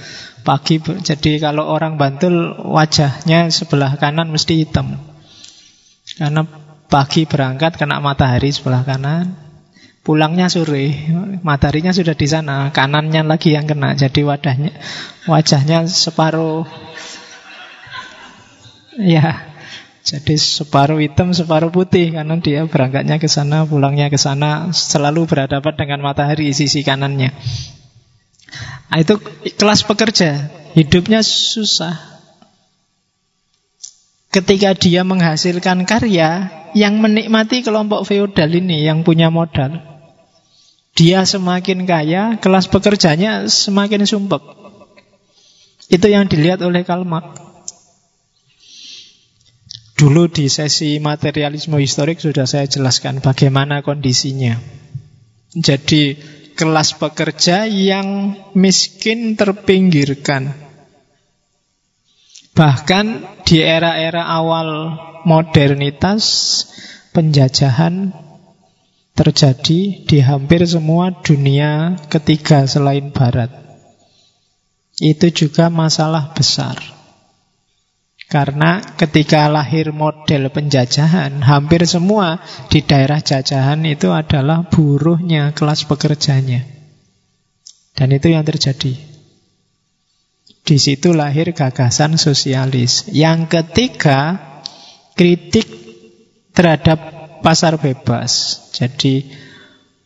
Pagi jadi kalau orang Bantul wajahnya sebelah kanan mesti hitam. Karena pagi berangkat kena matahari sebelah kanan, pulangnya sore, mataharinya sudah di sana, kanannya lagi yang kena. Jadi wadahnya wajahnya separuh ya. Jadi separuh hitam, separuh putih karena dia berangkatnya ke sana, pulangnya ke sana, selalu berhadapan dengan matahari sisi kanannya. Nah, itu kelas pekerja, hidupnya susah. Ketika dia menghasilkan karya, yang menikmati kelompok feodal ini yang punya modal. Dia semakin kaya, kelas pekerjanya semakin sumpek. Itu yang dilihat oleh Karl. Dulu di sesi materialisme historik sudah saya jelaskan bagaimana kondisinya. Jadi kelas pekerja yang miskin terpinggirkan. Bahkan di era-era awal modernitas, penjajahan terjadi di hampir semua dunia ketiga selain Barat. Itu juga masalah besar. Karena ketika lahir model penjajahan, hampir semua di daerah jajahan itu adalah buruhnya, kelas pekerjanya. Dan itu yang terjadi. Di situ lahir gagasan sosialis. Yang ketiga, kritik terhadap pasar bebas. Jadi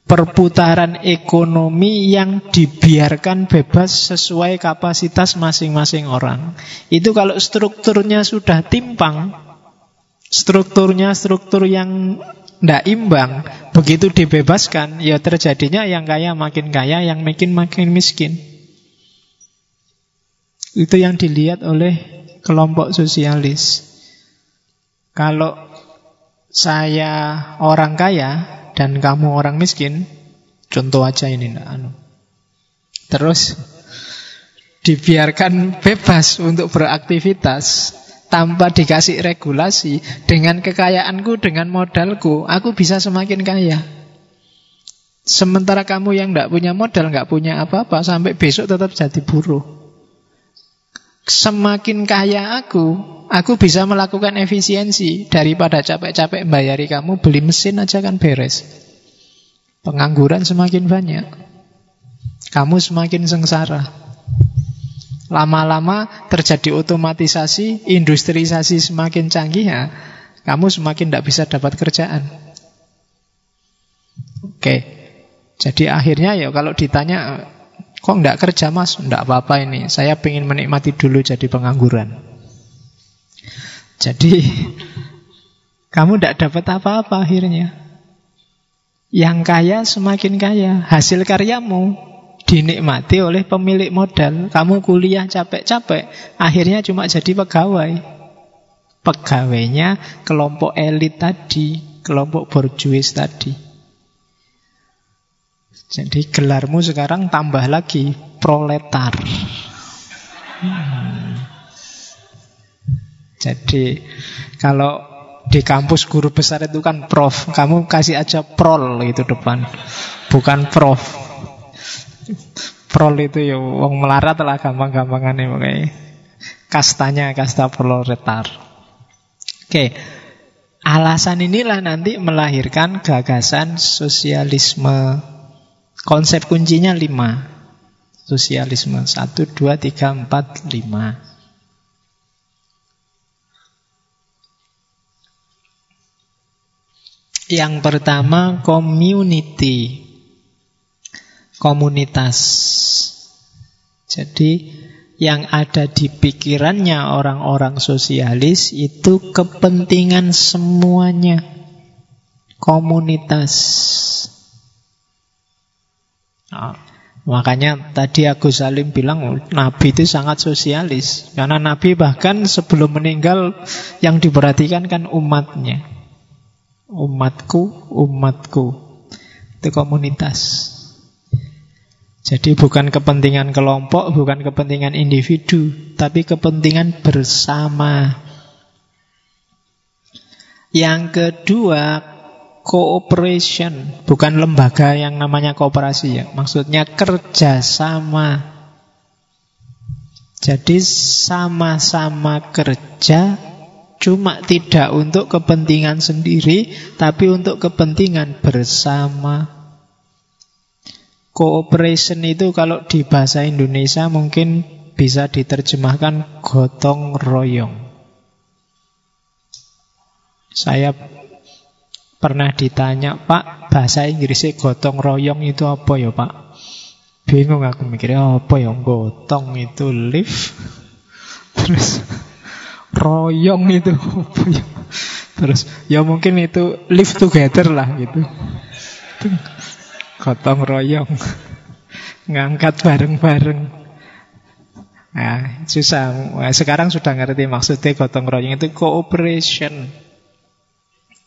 perputaran ekonomi yang dibiarkan bebas sesuai kapasitas masing-masing orang. Itu kalau strukturnya sudah timpang, strukturnya struktur yang tidak imbang, begitu dibebaskan, ya terjadinya yang kaya makin kaya, yang makin makin miskin. Itu yang dilihat oleh kelompok sosialis. Kalau saya orang kaya, dan kamu orang miskin, contoh aja ini anu. Terus dibiarkan bebas untuk beraktivitas tanpa dikasih regulasi dengan kekayaanku dengan modalku aku bisa semakin kaya sementara kamu yang tidak punya modal nggak punya apa-apa sampai besok tetap jadi buruh semakin kaya aku Aku bisa melakukan efisiensi daripada capek-capek bayari kamu beli mesin aja kan beres. Pengangguran semakin banyak. Kamu semakin sengsara. Lama-lama terjadi otomatisasi, industrialisasi semakin canggih ya, kamu semakin tidak bisa dapat kerjaan. Oke, jadi akhirnya ya kalau ditanya kok tidak kerja mas, tidak apa-apa ini, saya ingin menikmati dulu jadi pengangguran. Jadi kamu tidak dapat apa-apa akhirnya. Yang kaya semakin kaya, hasil karyamu dinikmati oleh pemilik modal. Kamu kuliah capek-capek, akhirnya cuma jadi pegawai. Pegawainya kelompok elit tadi, kelompok borjuis tadi. Jadi gelarmu sekarang tambah lagi proletar. Hmm. Jadi kalau di kampus guru besar itu kan prof. Kamu kasih aja prol itu depan. Bukan prof. Prol itu ya wong melarat lah gampang-gampangannya pokoknya. Kastanya kasta proletar. Oke. Alasan inilah nanti melahirkan gagasan sosialisme. Konsep kuncinya lima. Sosialisme. Satu, dua, tiga, empat, lima. Yang pertama community. Komunitas. Jadi yang ada di pikirannya orang-orang sosialis itu kepentingan semuanya. Komunitas. Nah, Makanya tadi Agus Salim bilang Nabi itu sangat sosialis. Karena Nabi bahkan sebelum meninggal Yang diperhatikan kan umatnya Umatku, umatku. Itu komunitas. Jadi bukan kepentingan kelompok, bukan kepentingan individu, tapi kepentingan bersama. Yang kedua, cooperation, bukan lembaga yang namanya kooperasi ya. Maksudnya kerjasama. Jadi sama-sama kerja Cuma tidak untuk kepentingan sendiri, tapi untuk kepentingan bersama. Cooperation itu kalau di bahasa Indonesia mungkin bisa diterjemahkan gotong royong. Saya pernah ditanya, Pak, bahasa Inggrisnya gotong royong itu apa ya, Pak? Bingung aku mikirnya apa ya gotong itu lift. Terus royong itu. Terus ya mungkin itu live together lah gitu. Gotong royong. Ngangkat bareng-bareng. Nah susah. Nah, sekarang sudah ngerti maksudnya gotong royong itu cooperation.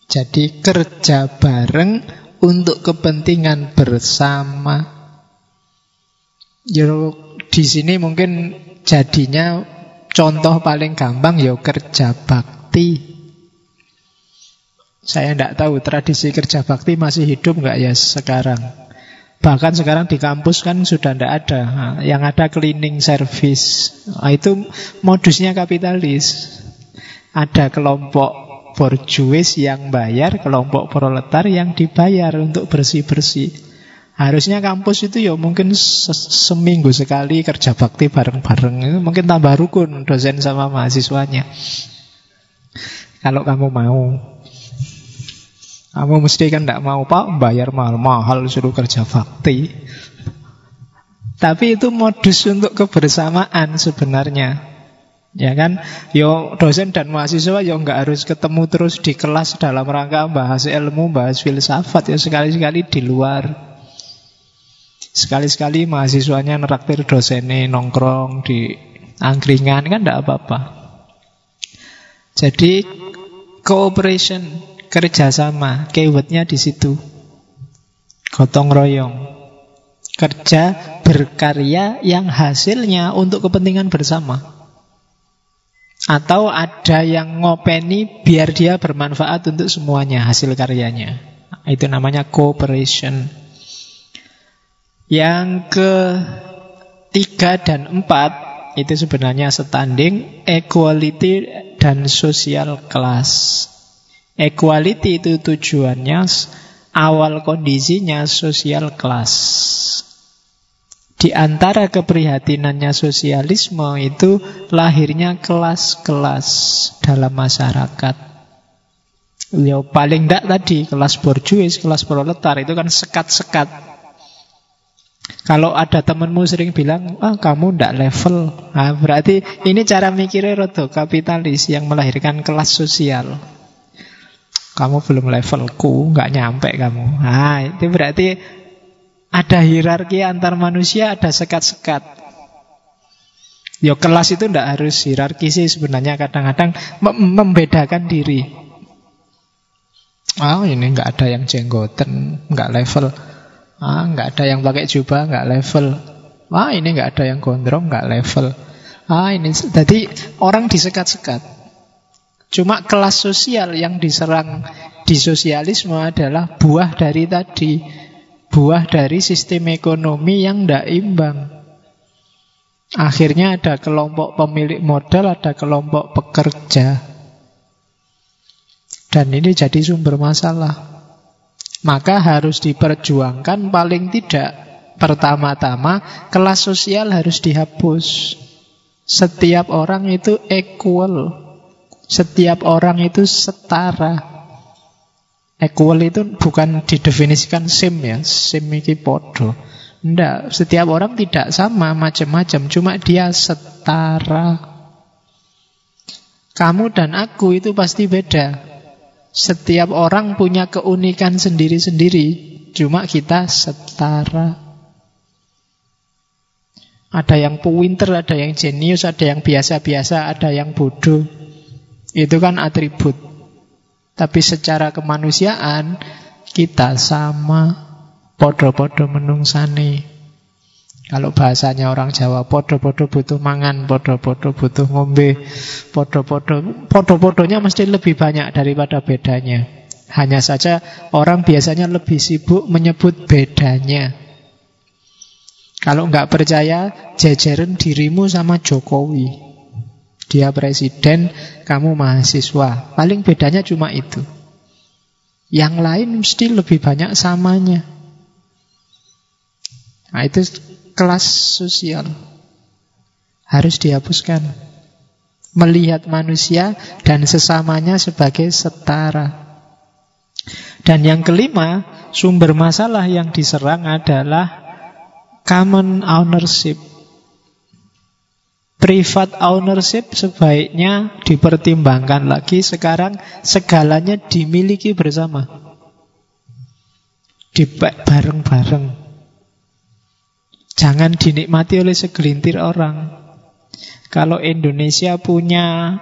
Jadi kerja bareng untuk kepentingan bersama. Yo, di sini mungkin jadinya Contoh paling gampang ya kerja bakti. Saya tidak tahu tradisi kerja bakti masih hidup nggak ya sekarang. Bahkan sekarang di kampus kan sudah tidak ada. Yang ada cleaning service. Nah, itu modusnya kapitalis. Ada kelompok borjuis yang bayar, kelompok proletar yang dibayar untuk bersih-bersih. Harusnya kampus itu ya mungkin se seminggu sekali kerja bakti bareng-bareng. Mungkin tambah rukun dosen sama mahasiswanya. Kalau kamu mau. Kamu mesti kan tidak mau Pak bayar mahal-mahal suruh kerja bakti. Tapi itu modus untuk kebersamaan sebenarnya. Ya kan, yo dosen dan mahasiswa yo nggak harus ketemu terus di kelas dalam rangka bahas ilmu, bahas filsafat ya sekali-sekali di luar. Sekali-sekali mahasiswanya neraktir dosennya nongkrong di angkringan kan tidak apa-apa. Jadi cooperation, kerjasama, keywordnya di situ. Gotong royong. Kerja berkarya yang hasilnya untuk kepentingan bersama. Atau ada yang ngopeni biar dia bermanfaat untuk semuanya hasil karyanya. Itu namanya cooperation. Yang ketiga dan empat itu sebenarnya standing equality dan social class. Equality itu tujuannya awal kondisinya social class. Di antara keprihatinannya sosialisme itu lahirnya kelas-kelas dalam masyarakat. Ya paling tidak tadi kelas borjuis, kelas proletar itu kan sekat-sekat. Kalau ada temanmu sering bilang, ah kamu tidak level, nah, berarti ini cara mikirnya rodo kapitalis yang melahirkan kelas sosial. Kamu belum levelku, nggak nyampe kamu. Nah, itu berarti ada hierarki antar manusia, ada sekat-sekat. Yo kelas itu tidak harus hierarki sih sebenarnya kadang-kadang membedakan diri. Oh ini nggak ada yang jenggoten, nggak level. Ah nggak ada yang pakai jubah, nggak level. Ah ini nggak ada yang gondrong, nggak level. Ah ini jadi orang disekat-sekat. Cuma kelas sosial yang diserang di sosialisme adalah buah dari tadi buah dari sistem ekonomi yang tidak imbang. Akhirnya ada kelompok pemilik modal, ada kelompok pekerja. Dan ini jadi sumber masalah. Maka harus diperjuangkan paling tidak pertama-tama kelas sosial harus dihapus. Setiap orang itu equal. Setiap orang itu setara. Equal itu bukan didefinisikan sim ya, sim iki podo. Tidak, setiap orang tidak sama, macam-macam, cuma dia setara. Kamu dan aku itu pasti beda. Setiap orang punya keunikan sendiri-sendiri, cuma kita setara. Ada yang pinter, ada yang jenius, ada yang biasa-biasa, ada yang bodoh. Itu kan atribut. Tapi secara kemanusiaan kita sama podo-podo menungsani. Kalau bahasanya orang Jawa, podo-podo butuh mangan, podo-podo butuh ngombe, podo-podo, podo-podonya mesti lebih banyak daripada bedanya. Hanya saja orang biasanya lebih sibuk menyebut bedanya. Kalau nggak percaya, jajaran dirimu sama Jokowi. Dia presiden, kamu mahasiswa. Paling bedanya cuma itu. Yang lain mesti lebih banyak samanya. Nah, itu kelas sosial. Harus dihapuskan. Melihat manusia dan sesamanya sebagai setara. Dan yang kelima, sumber masalah yang diserang adalah common ownership Private ownership sebaiknya dipertimbangkan lagi sekarang segalanya dimiliki bersama. Dipek bareng-bareng. Jangan dinikmati oleh segelintir orang. Kalau Indonesia punya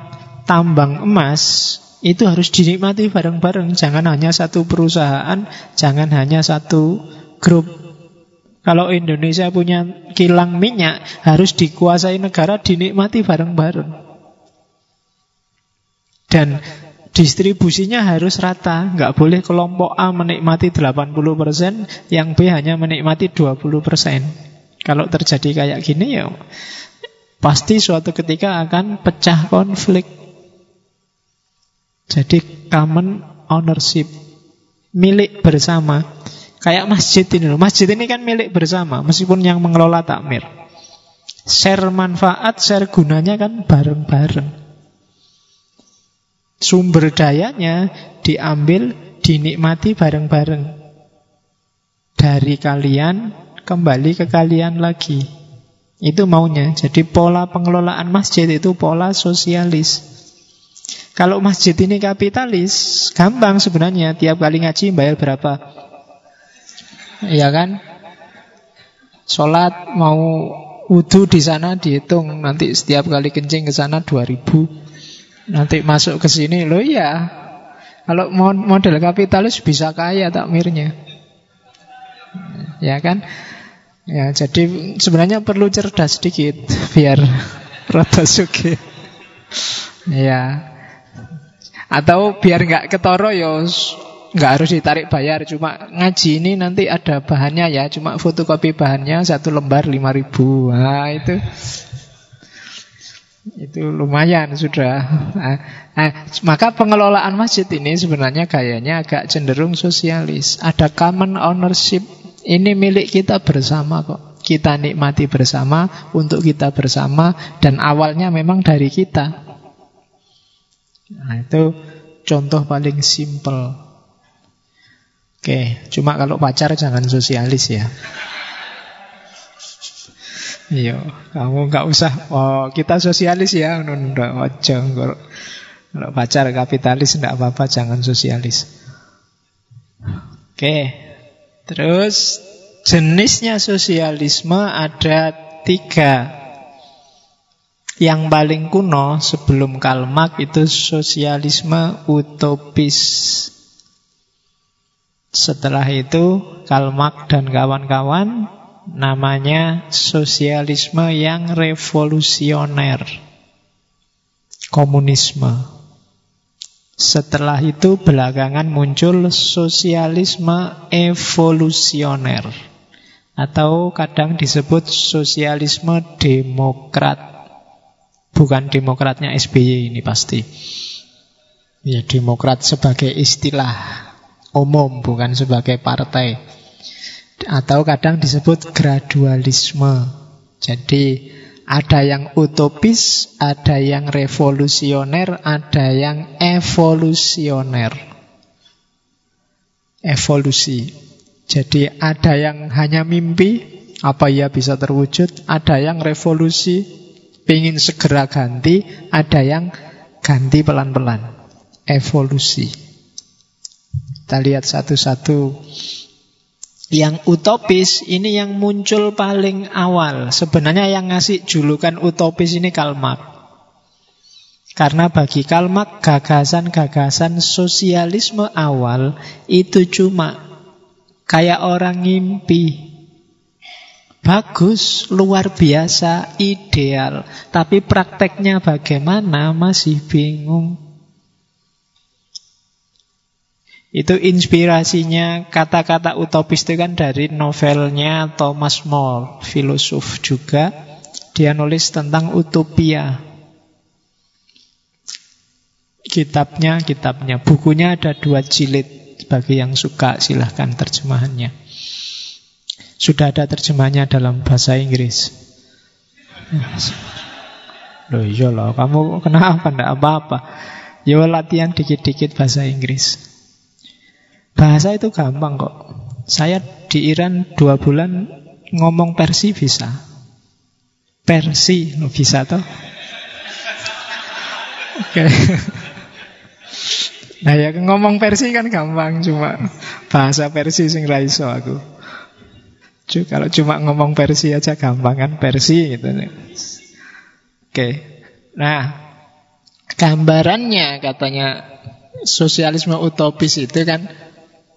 tambang emas, itu harus dinikmati bareng-bareng. Jangan hanya satu perusahaan, jangan hanya satu grup kalau Indonesia punya kilang minyak, harus dikuasai negara, dinikmati bareng-bareng. Dan distribusinya harus rata. Nggak boleh kelompok A menikmati 80%, yang B hanya menikmati 20%. Kalau terjadi kayak gini ya pasti suatu ketika akan pecah konflik. Jadi common ownership, milik bersama. Kayak masjid ini loh. Masjid ini kan milik bersama, meskipun yang mengelola takmir. Share manfaat, share gunanya kan bareng-bareng. Sumber dayanya diambil, dinikmati bareng-bareng. Dari kalian, kembali ke kalian lagi. Itu maunya. Jadi pola pengelolaan masjid itu pola sosialis. Kalau masjid ini kapitalis, gampang sebenarnya. Tiap kali ngaji bayar berapa? Iya kan? Sholat mau wudhu di sana dihitung nanti setiap kali kencing ke sana 2000 nanti masuk ke sini lo ya kalau model kapitalis bisa kaya takmirnya ya kan? Ya jadi sebenarnya perlu cerdas sedikit biar rata suki. Ya. Atau biar nggak ketoro ya nggak harus ditarik bayar. Cuma ngaji ini nanti ada bahannya ya. Cuma fotokopi bahannya satu lembar lima ribu. Nah itu. Itu lumayan sudah. Nah, maka pengelolaan masjid ini sebenarnya gayanya agak cenderung sosialis. Ada common ownership ini milik kita bersama kok kita nikmati bersama, untuk kita bersama, dan awalnya memang dari kita. Nah, itu contoh paling simple. Oke, cuma kalau pacar jangan sosialis ya. Iya, kamu nggak usah. Oh, kita sosialis ya, nunda ojo. Kalau pacar kapitalis tidak apa-apa, jangan sosialis. Oke, terus jenisnya sosialisme ada tiga. Yang paling kuno sebelum Karl Marx itu sosialisme utopis. Setelah itu Karl Marx dan kawan-kawan namanya sosialisme yang revolusioner. Komunisme. Setelah itu belakangan muncul sosialisme evolusioner. Atau kadang disebut sosialisme demokrat. Bukan demokratnya SBY ini pasti. Ya, demokrat sebagai istilah umum, bukan sebagai partai. Atau kadang disebut gradualisme. Jadi ada yang utopis, ada yang revolusioner, ada yang evolusioner. Evolusi. Jadi ada yang hanya mimpi, apa ia bisa terwujud, ada yang revolusi, ingin segera ganti, ada yang ganti pelan-pelan. Evolusi. Kita lihat satu-satu yang utopis ini yang muncul paling awal. Sebenarnya yang ngasih julukan utopis ini Karl Marx. Karena bagi Karl Marx gagasan-gagasan sosialisme awal itu cuma kayak orang ngimpi. Bagus, luar biasa, ideal. Tapi prakteknya bagaimana masih bingung. Itu inspirasinya kata-kata utopis itu kan dari novelnya Thomas More, filosof juga. Dia nulis tentang utopia. Kitabnya, kitabnya. Bukunya ada dua jilid. Bagi yang suka silahkan terjemahannya. Sudah ada terjemahannya dalam bahasa Inggris. Loh iya loh, kamu kenapa? Tidak apa-apa. Yo latihan dikit-dikit bahasa Inggris. Bahasa itu gampang kok. Saya di Iran dua bulan ngomong Persi bisa. Persi bisa toh? Oke. Nah ya ngomong Persi kan gampang cuma bahasa Persi sing raiso aku. Cuk, kalau cuma ngomong Persi aja gampang kan Persi gitu. Oke. Nah, gambarannya katanya sosialisme utopis itu kan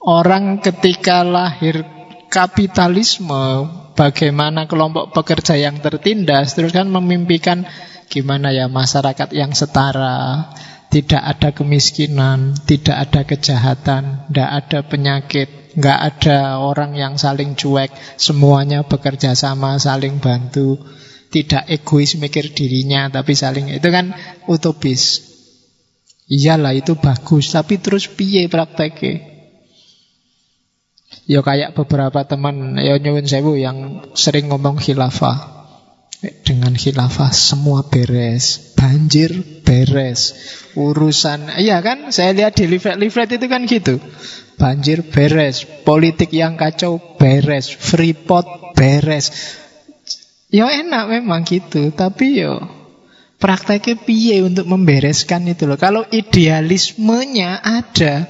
Orang ketika lahir kapitalisme, bagaimana kelompok pekerja yang tertindas, terus kan memimpikan gimana ya masyarakat yang setara, tidak ada kemiskinan, tidak ada kejahatan, tidak ada penyakit, nggak ada orang yang saling cuek, semuanya bekerja sama, saling bantu, tidak egois mikir dirinya, tapi saling itu kan utopis. Iyalah itu bagus, tapi terus piye prakteknya? Ya kayak beberapa teman ya nyuwun sewu yang sering ngomong khilafah. Dengan khilafah semua beres, banjir beres, urusan iya kan? Saya lihat di leaflet-leaflet itu kan gitu. Banjir beres, politik yang kacau beres, freeport beres. Ya enak memang gitu, tapi yo prakteknya piye untuk membereskan itu loh. Kalau idealismenya ada,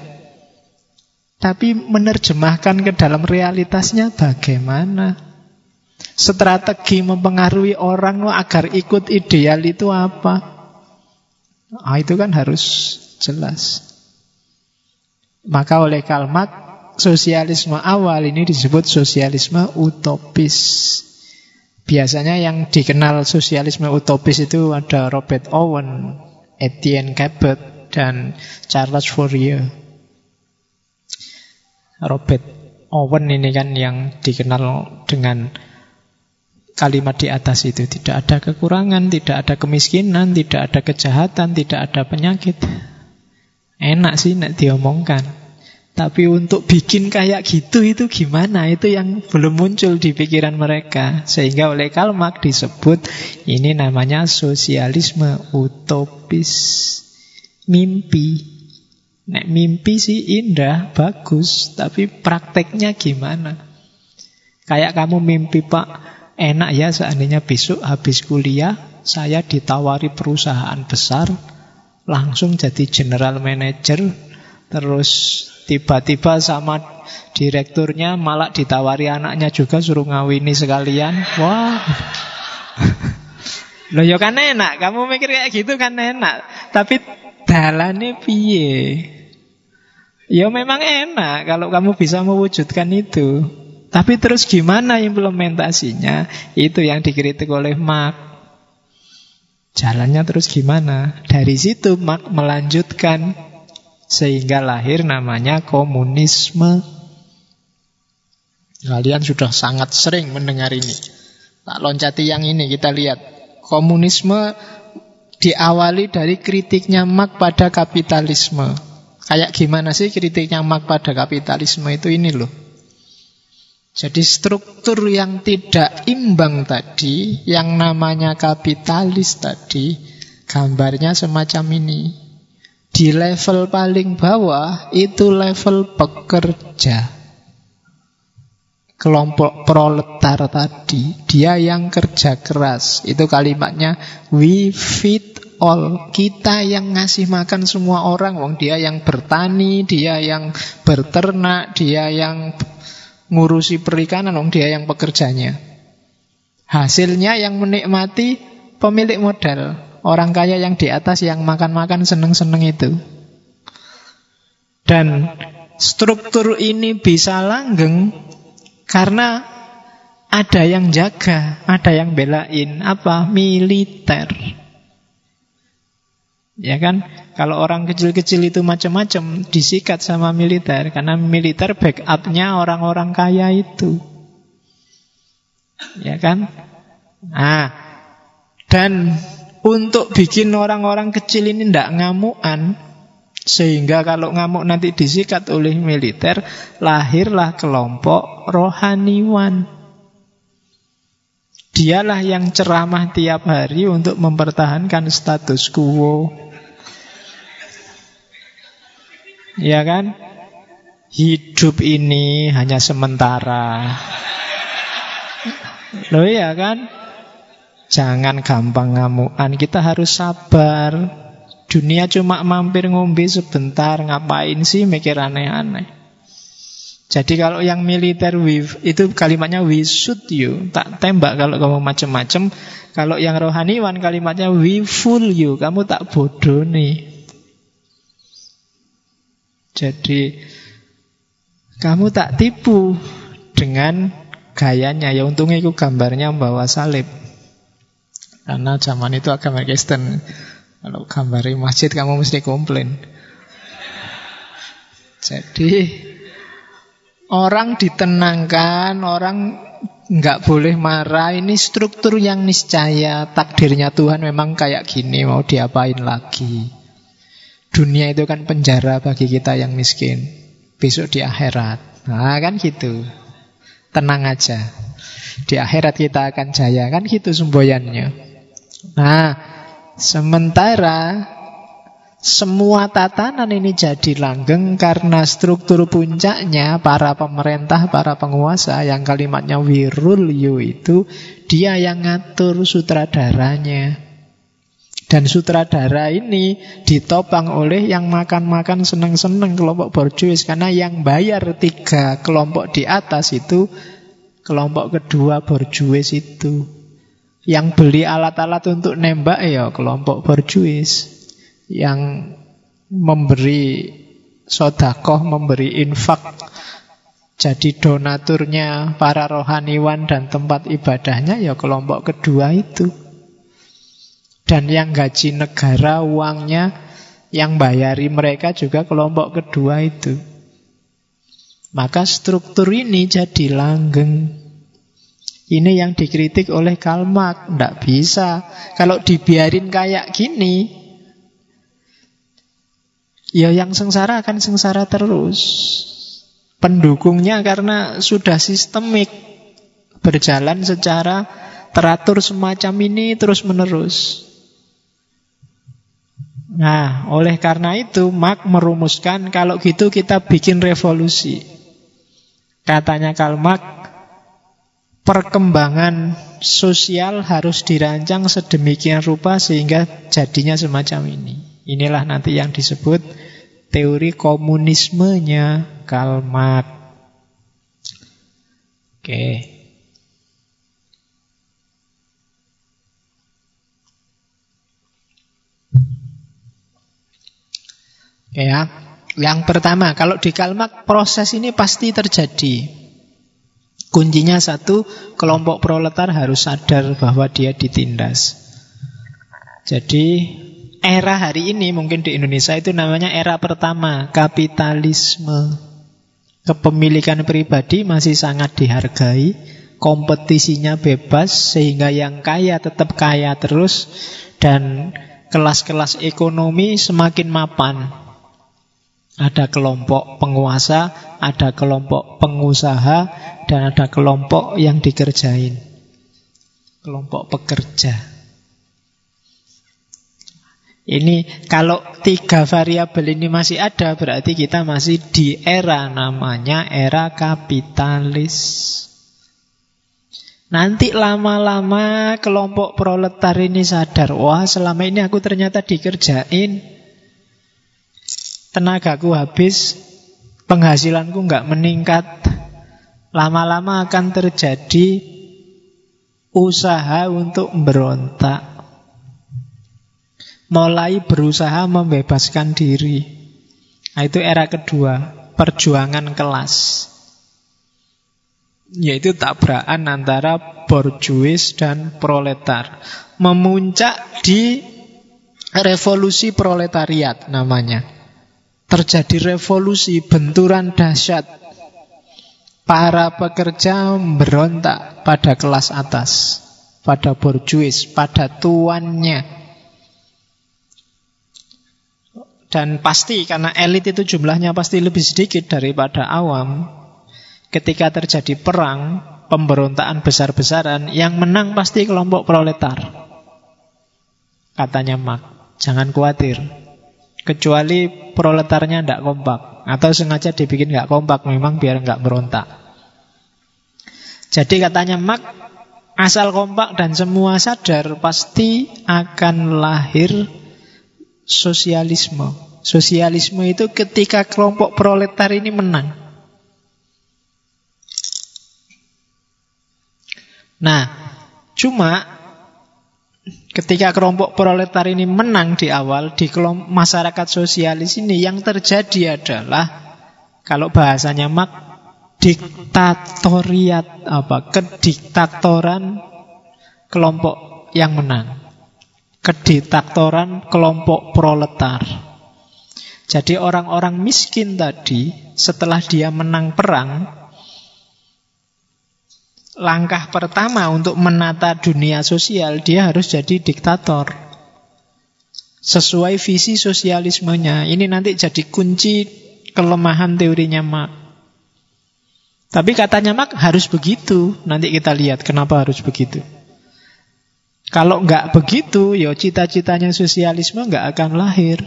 tapi menerjemahkan ke dalam realitasnya bagaimana? Strategi mempengaruhi orang agar ikut ideal itu apa? Ah, itu kan harus jelas. Maka oleh Karl Marx, sosialisme awal ini disebut sosialisme utopis. Biasanya yang dikenal sosialisme utopis itu ada Robert Owen, Etienne Cabot, dan Charles Fourier. Robert Owen ini kan yang dikenal dengan kalimat di atas itu tidak ada kekurangan, tidak ada kemiskinan, tidak ada kejahatan, tidak ada penyakit. Enak sih nak diomongkan. Tapi untuk bikin kayak gitu itu gimana? Itu yang belum muncul di pikiran mereka. Sehingga oleh Karl Marx disebut ini namanya sosialisme utopis. Mimpi. Nek mimpi sih indah, bagus, tapi prakteknya gimana? Kayak kamu mimpi Pak, enak ya seandainya besok habis kuliah saya ditawari perusahaan besar, langsung jadi general manager, terus Tiba-tiba sama direkturnya malah ditawari anaknya juga suruh ngawini sekalian. Wah. Loh ya kan enak, kamu mikir kayak gitu kan enak. Tapi dalane piye? Ya memang enak kalau kamu bisa mewujudkan itu. Tapi terus gimana implementasinya? Itu yang dikritik oleh Mark. Jalannya terus gimana? Dari situ Mark melanjutkan sehingga lahir namanya komunisme. Kalian sudah sangat sering mendengar ini. Tak loncati yang ini kita lihat. Komunisme diawali dari kritiknya Marx pada kapitalisme. Kayak gimana sih kritiknya Marx pada kapitalisme itu ini loh. Jadi struktur yang tidak imbang tadi, yang namanya kapitalis tadi, gambarnya semacam ini. Di level paling bawah itu level pekerja. Kelompok proletar tadi, dia yang kerja keras. Itu kalimatnya we feed all. Kita yang ngasih makan semua orang, wong dia yang bertani, dia yang berternak, dia yang ngurusi perikanan, wong dia yang pekerjanya. Hasilnya yang menikmati pemilik modal. Orang kaya yang di atas yang makan-makan seneng-seneng itu. Dan struktur ini bisa langgeng karena ada yang jaga, ada yang belain. Apa? Militer. Ya kan? Kalau orang kecil-kecil itu macam-macam disikat sama militer karena militer backupnya orang-orang kaya itu. Ya kan? Nah, dan untuk bikin orang-orang kecil ini tidak ngamuan sehingga kalau ngamuk nanti disikat oleh militer lahirlah kelompok rohaniwan dialah yang ceramah tiap hari untuk mempertahankan status quo ya kan hidup ini hanya sementara loh ya kan Jangan gampang ngamuan, kita harus sabar. Dunia cuma mampir ngombe sebentar, ngapain sih mikir aneh-aneh. Jadi kalau yang militer itu kalimatnya we shoot you, tak tembak kalau kamu macem-macem. Kalau yang rohaniwan kalimatnya we fool you, kamu tak bodoh nih. Jadi kamu tak tipu dengan gayanya. Ya untungnya itu gambarnya membawa salib. Karena zaman itu agama Kristen. Kalau gambari masjid kamu mesti komplain. Jadi orang ditenangkan, orang nggak boleh marah. Ini struktur yang niscaya. Takdirnya Tuhan memang kayak gini, mau diapain lagi. Dunia itu kan penjara bagi kita yang miskin. Besok di akhirat. Nah kan gitu. Tenang aja. Di akhirat kita akan jaya. Kan gitu semboyannya. Nah, sementara semua tatanan ini jadi langgeng karena struktur puncaknya para pemerintah, para penguasa yang kalimatnya wirul you itu dia yang ngatur sutradaranya. Dan sutradara ini ditopang oleh yang makan-makan seneng-seneng kelompok borjuis karena yang bayar tiga kelompok di atas itu kelompok kedua borjuis itu. Yang beli alat-alat untuk nembak ya kelompok borjuis. Yang memberi sodakoh, memberi infak. Jadi donaturnya para rohaniwan dan tempat ibadahnya ya kelompok kedua itu. Dan yang gaji negara uangnya yang bayari mereka juga kelompok kedua itu. Maka struktur ini jadi langgeng. Ini yang dikritik oleh Karl Marx. Tidak bisa. Kalau dibiarin kayak gini, Ya yang sengsara akan sengsara terus. Pendukungnya karena sudah sistemik berjalan secara teratur semacam ini terus menerus. Nah, oleh karena itu Marx merumuskan kalau gitu kita bikin revolusi. Katanya Karl Marx, perkembangan sosial harus dirancang sedemikian rupa sehingga jadinya semacam ini. Inilah nanti yang disebut teori komunismenya Karl Marx. Oke. Ya, yang pertama, kalau di Kalmak proses ini pasti terjadi. Kuncinya satu, kelompok proletar harus sadar bahwa dia ditindas. Jadi era hari ini mungkin di Indonesia itu namanya era pertama, kapitalisme. Kepemilikan pribadi masih sangat dihargai, kompetisinya bebas sehingga yang kaya tetap kaya terus dan kelas-kelas ekonomi semakin mapan. Ada kelompok penguasa, ada kelompok pengusaha, dan ada kelompok yang dikerjain. Kelompok pekerja. Ini kalau tiga variabel ini masih ada, berarti kita masih di era namanya era kapitalis. Nanti lama-lama kelompok proletar ini sadar, wah selama ini aku ternyata dikerjain tenagaku habis, penghasilanku nggak meningkat, lama-lama akan terjadi usaha untuk berontak. Mulai berusaha membebaskan diri. Nah, itu era kedua, perjuangan kelas. Yaitu tabrakan antara borjuis dan proletar. Memuncak di revolusi proletariat namanya. Terjadi revolusi, benturan dahsyat. Para pekerja berontak pada kelas atas, pada borjuis, pada tuannya. Dan pasti karena elit itu jumlahnya pasti lebih sedikit daripada awam. Ketika terjadi perang, pemberontakan besar-besaran, yang menang pasti kelompok proletar. Katanya Mark, jangan khawatir. Kecuali proletarnya tidak kompak atau sengaja dibikin nggak kompak memang biar nggak merontak. Jadi katanya Mak asal kompak dan semua sadar pasti akan lahir sosialisme. Sosialisme itu ketika kelompok proletar ini menang. Nah, cuma Ketika kelompok proletar ini menang di awal di kelompok masyarakat sosialis ini yang terjadi adalah kalau bahasanya mak diktatoriat apa kediktatoran kelompok yang menang. Kediktatoran kelompok proletar. Jadi orang-orang miskin tadi setelah dia menang perang langkah pertama untuk menata dunia sosial, dia harus jadi diktator. Sesuai visi sosialismenya. Ini nanti jadi kunci kelemahan teorinya Marx. Tapi katanya Marx harus begitu. Nanti kita lihat kenapa harus begitu. Kalau nggak begitu, ya cita-citanya sosialisme nggak akan lahir.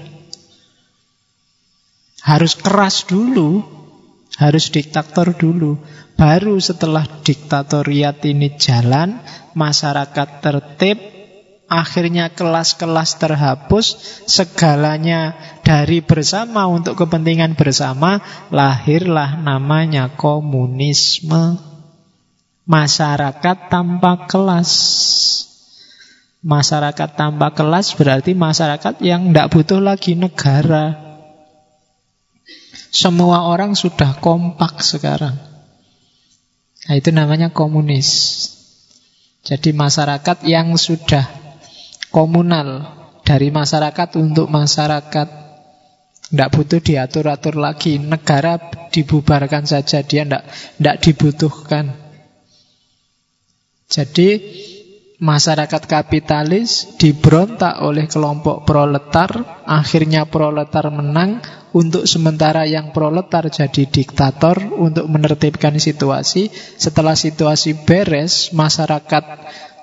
Harus keras dulu, harus diktator dulu. Baru setelah diktatoriat ini jalan, masyarakat tertib, akhirnya kelas-kelas terhapus, segalanya dari bersama untuk kepentingan bersama, lahirlah namanya komunisme. Masyarakat tanpa kelas. Masyarakat tanpa kelas berarti masyarakat yang tidak butuh lagi negara. Semua orang sudah kompak sekarang. Nah, itu namanya komunis. Jadi masyarakat yang sudah komunal dari masyarakat untuk masyarakat. Tidak butuh diatur-atur lagi. Negara dibubarkan saja, dia tidak, tidak dibutuhkan. Jadi masyarakat kapitalis diberontak oleh kelompok proletar, akhirnya proletar menang, untuk sementara yang proletar jadi diktator untuk menertibkan situasi. Setelah situasi beres, masyarakat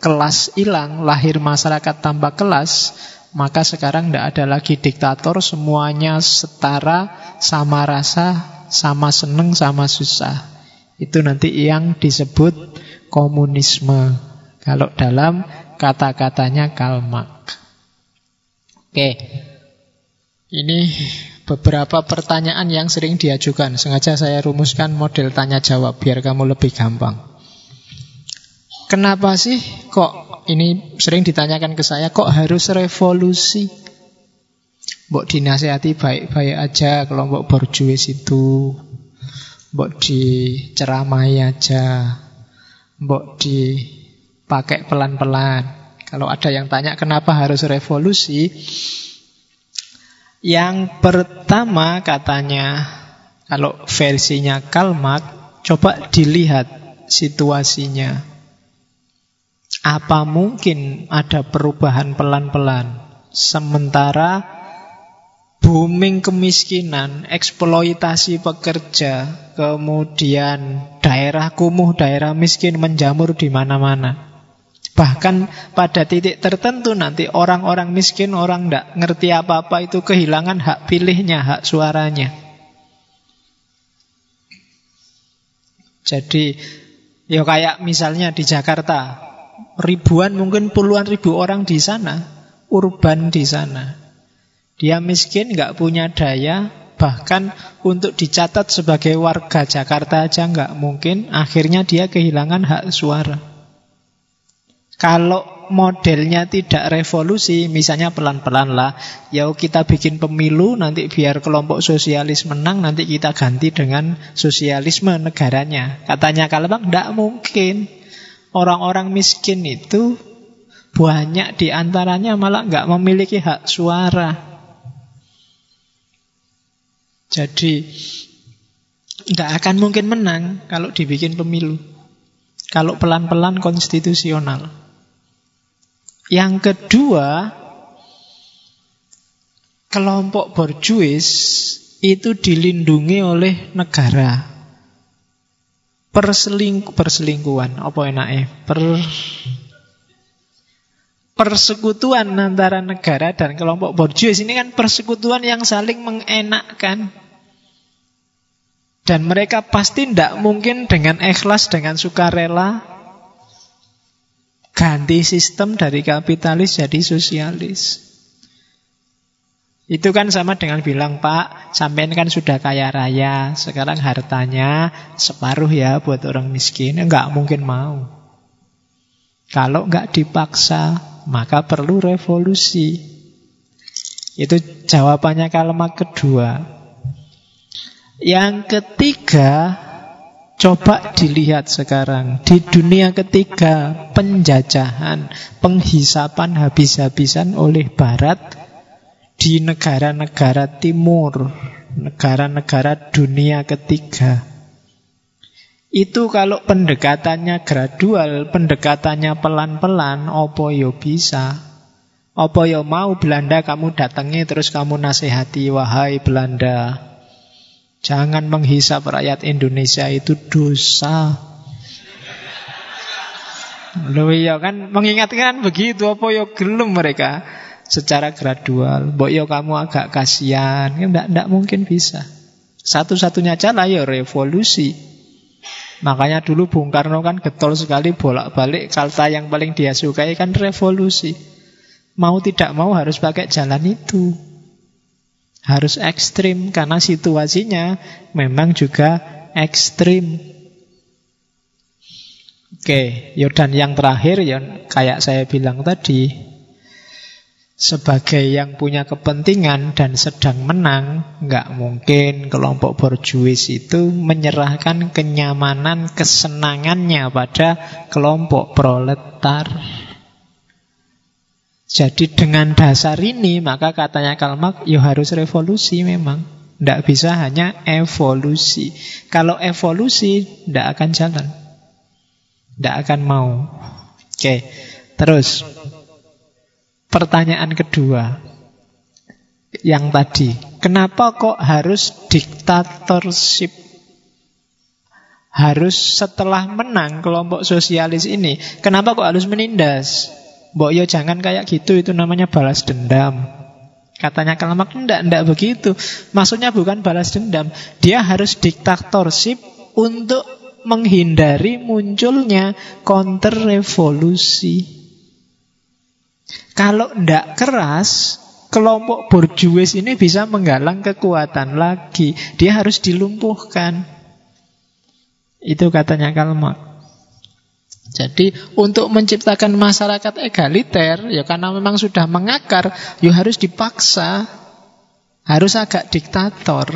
kelas hilang, lahir masyarakat tanpa kelas, maka sekarang tidak ada lagi diktator, semuanya setara, sama rasa, sama seneng, sama susah. Itu nanti yang disebut komunisme. Kalau dalam kata-katanya Karl Marx. Oke. Ini beberapa pertanyaan yang sering diajukan. Sengaja saya rumuskan model tanya jawab biar kamu lebih gampang. Kenapa sih kok ini sering ditanyakan ke saya kok harus revolusi? Mbok dinasehati baik-baik aja kelompok borjuis itu. Mbok diceramai aja. Mbok dipakai pelan-pelan. Kalau ada yang tanya kenapa harus revolusi? Yang pertama katanya kalau versinya Kalmak coba dilihat situasinya. Apa mungkin ada perubahan pelan-pelan? Sementara booming kemiskinan, eksploitasi pekerja, kemudian daerah kumuh, daerah miskin menjamur di mana-mana. Bahkan pada titik tertentu nanti orang-orang miskin, orang tidak ngerti apa-apa itu kehilangan hak pilihnya, hak suaranya. Jadi, ya kayak misalnya di Jakarta, ribuan mungkin puluhan ribu orang di sana, urban di sana. Dia miskin, nggak punya daya, bahkan untuk dicatat sebagai warga Jakarta aja nggak mungkin. Akhirnya dia kehilangan hak suara. Kalau modelnya tidak revolusi, misalnya pelan-pelan lah, ya kita bikin pemilu, nanti biar kelompok sosialis menang, nanti kita ganti dengan sosialisme negaranya. Katanya kalau bang, tidak mungkin. Orang-orang miskin itu banyak di antaranya malah nggak memiliki hak suara. Jadi tidak akan mungkin menang kalau dibikin pemilu. Kalau pelan-pelan konstitusional. Yang kedua, kelompok borjuis itu dilindungi oleh negara. Perselingkuh perselingkuhan apa enaknya per persekutuan antara negara dan kelompok borjuis. Ini kan persekutuan yang saling mengenakkan. Dan mereka pasti tidak mungkin dengan ikhlas dengan sukarela ganti sistem dari kapitalis jadi sosialis itu kan sama dengan bilang, Pak, sampean kan sudah kaya raya, sekarang hartanya separuh ya buat orang miskin. Enggak mungkin mau. Kalau enggak dipaksa, maka perlu revolusi. Itu jawabannya kalimat kedua. Yang ketiga, coba dilihat sekarang. Di dunia ketiga, penjajahan, penghisapan habis-habisan oleh Barat di negara-negara timur, negara-negara dunia ketiga. Itu kalau pendekatannya gradual, pendekatannya pelan-pelan, opo yo bisa. Opo yo mau Belanda kamu datangi terus kamu nasihati, wahai Belanda. Jangan menghisap rakyat Indonesia itu dosa. Loh iya kan mengingatkan begitu apa yo gelum mereka secara gradual. Mbok yo kamu agak kasihan, enggak enggak mungkin bisa. Satu-satunya cara ya revolusi. Makanya dulu Bung Karno kan getol sekali bolak-balik kalta yang paling dia sukai kan revolusi. Mau tidak mau harus pakai jalan itu. Harus ekstrim karena situasinya memang juga ekstrim. Oke, Yodan yang terakhir yang kayak saya bilang tadi, sebagai yang punya kepentingan dan sedang menang, nggak mungkin kelompok borjuis itu menyerahkan kenyamanan, kesenangannya pada kelompok proletar. Jadi dengan dasar ini maka katanya Kalmak, ya harus revolusi memang. Tidak bisa hanya evolusi. Kalau evolusi tidak akan jalan. Tidak akan mau. Oke. Terus, pertanyaan kedua yang tadi, kenapa kok harus diktatorship? Harus setelah menang kelompok sosialis ini, kenapa kok harus menindas? Mbok yo jangan kayak gitu, itu namanya balas dendam. Katanya Kalmak, enggak, enggak begitu. Maksudnya bukan balas dendam. Dia harus diktatorship untuk menghindari munculnya counter revolusi. Kalau enggak keras, kelompok borjuis ini bisa menggalang kekuatan lagi. Dia harus dilumpuhkan. Itu katanya Kalmak. Jadi untuk menciptakan masyarakat egaliter, ya karena memang sudah mengakar, ya harus dipaksa, harus agak diktator,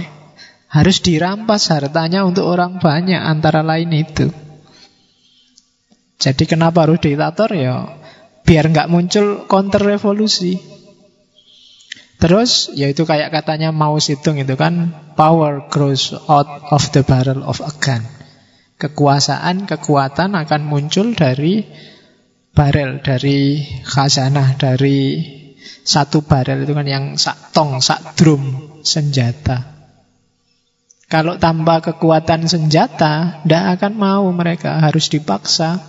harus dirampas hartanya untuk orang banyak antara lain itu. Jadi kenapa harus diktator ya? Biar nggak muncul counter revolusi. Terus, yaitu kayak katanya Mao Zedong itu kan, power grows out of the barrel of a gun. Kekuasaan, kekuatan akan muncul dari barel, dari khazanah, dari satu barel itu kan yang sak tong, sak drum senjata. Kalau tanpa kekuatan senjata, tidak akan mau mereka, harus dipaksa.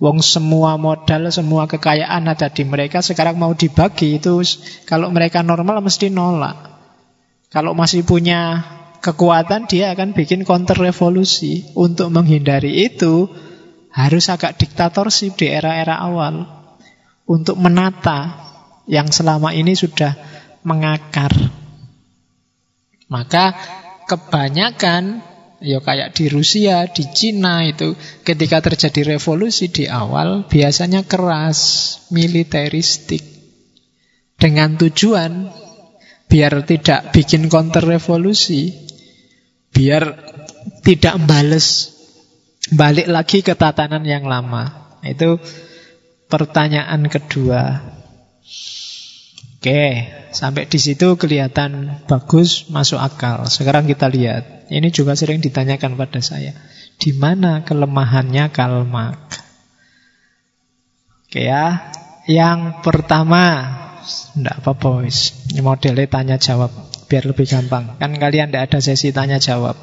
Wong semua modal, semua kekayaan ada di mereka, sekarang mau dibagi, itu kalau mereka normal mesti nolak. Kalau masih punya kekuatan dia akan bikin counter revolusi. Untuk menghindari itu harus agak diktatorship di era-era awal untuk menata yang selama ini sudah mengakar. Maka kebanyakan ya kayak di Rusia, di Cina itu ketika terjadi revolusi di awal biasanya keras, militeristik dengan tujuan biar tidak bikin counter revolusi biar tidak bales balik lagi ke tatanan yang lama. Itu pertanyaan kedua. Oke, sampai di situ kelihatan bagus, masuk akal. Sekarang kita lihat. Ini juga sering ditanyakan pada saya. Di mana kelemahannya Kalmak? Oke ya. Yang pertama, enggak apa-apa, modelnya tanya jawab biar lebih gampang. Kan kalian tidak ada sesi tanya jawab.